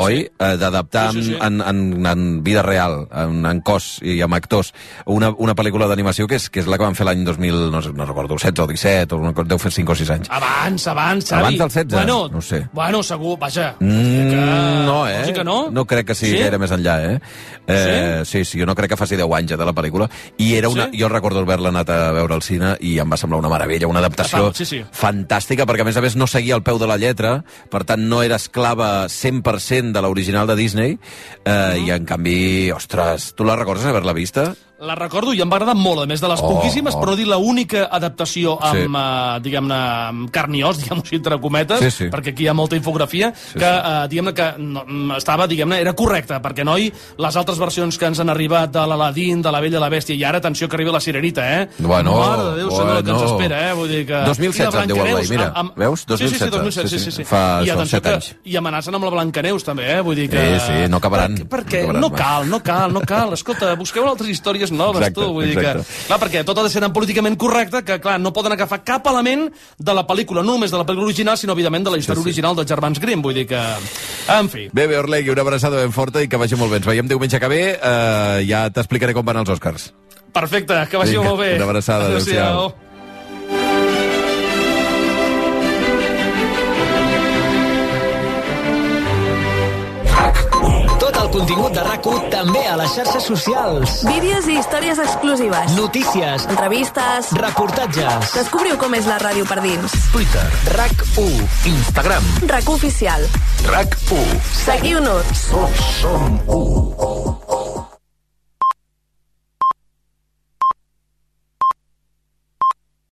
Oi? sí. Eh, D'adaptar Sí, sí, sí. en, en, en vida real, en, en cos i amb actors, una, una pel·lícula d'animació que, és, que és la que van fer l'any 2000, no, sé, no recordo, 16 o 17, o una, cosa- deu fer 5 o 6 anys. Abans, abans, Xavi. Abans del 16? Bueno, No sé. Bueno, segur, vaja. Mm, no, eh? que no? No crec que sigui Sí? sí? gaire més enllà, eh? eh sí? sí, jo no crec que faci 10 anys ja de la pel·lícula. I era una... Sí? Jo recordo haver-la anat a veure al cine i em va semblar una meravella, una adaptació Sí, sí. fantàstica, perquè a més a més no seguia al peu de la lletra, per tant no era esclava 100% de l'original de Disney, eh, i en canvi, ostres, tu la recordes haver-la vista? La recordo i em va agradar molt, a més de les Oh, poquíssimes, oh. però dir l'única adaptació amb, Sí. uh, diguem-ne, amb carn i os, diguem-ho així, entre cometes, Sí, sí. perquè aquí hi ha molta infografia, sí, que, uh, diguem-ne, que no, mm, estava, diguem-ne, era correcta, perquè, noi, les altres versions que ens han arribat de l'Aladín, de la Bella i la Bèstia, i ara, atenció, que arriba la Sirenita, eh? Bueno, Mare de Déu, senyor, el que ens bueno. espera, eh? Vull dir que... 2016 I la en diu el veí, mira. Veus? Sí, sí, sí, 2016, 2016, sí, sí, sí, sí. Fa I atenció set que, anys. I amenacen amb la Blancaneus, també, eh? Vull dir que... Sí, sí, no acabaran. Per, perquè No acabaran no cal, no cal, no cal. Escolta, busqueu altres històries noves, Exacte, tu. Vull dir que... Clar, perquè tot ha de ser tan políticament correcte que, clar, no poden agafar cap element de la pel·lícula, no només de la pel·lícula original, sinó, evidentment, de la història Sí, sí. original dels germans Grimm. Vull dir que... En fi. Bé, bé, Orlegui, una abraçada ben forta i que vagi molt bé. Ens veiem diumenge que ve. Eh, ja t'explicaré com van els Oscars. Perfecte, que vagi Vinga, molt bé. una abraçada, adéu-siau. Tot contingut de rac també a les xarxes socials. Vídeos i històries exclusives. Notícies. Entrevistes. Reportatges. Descobriu com és la ràdio per dins. Twitter. RAC1. Instagram. RAC oficial. RAC1. Seguiu-nos. Som 1.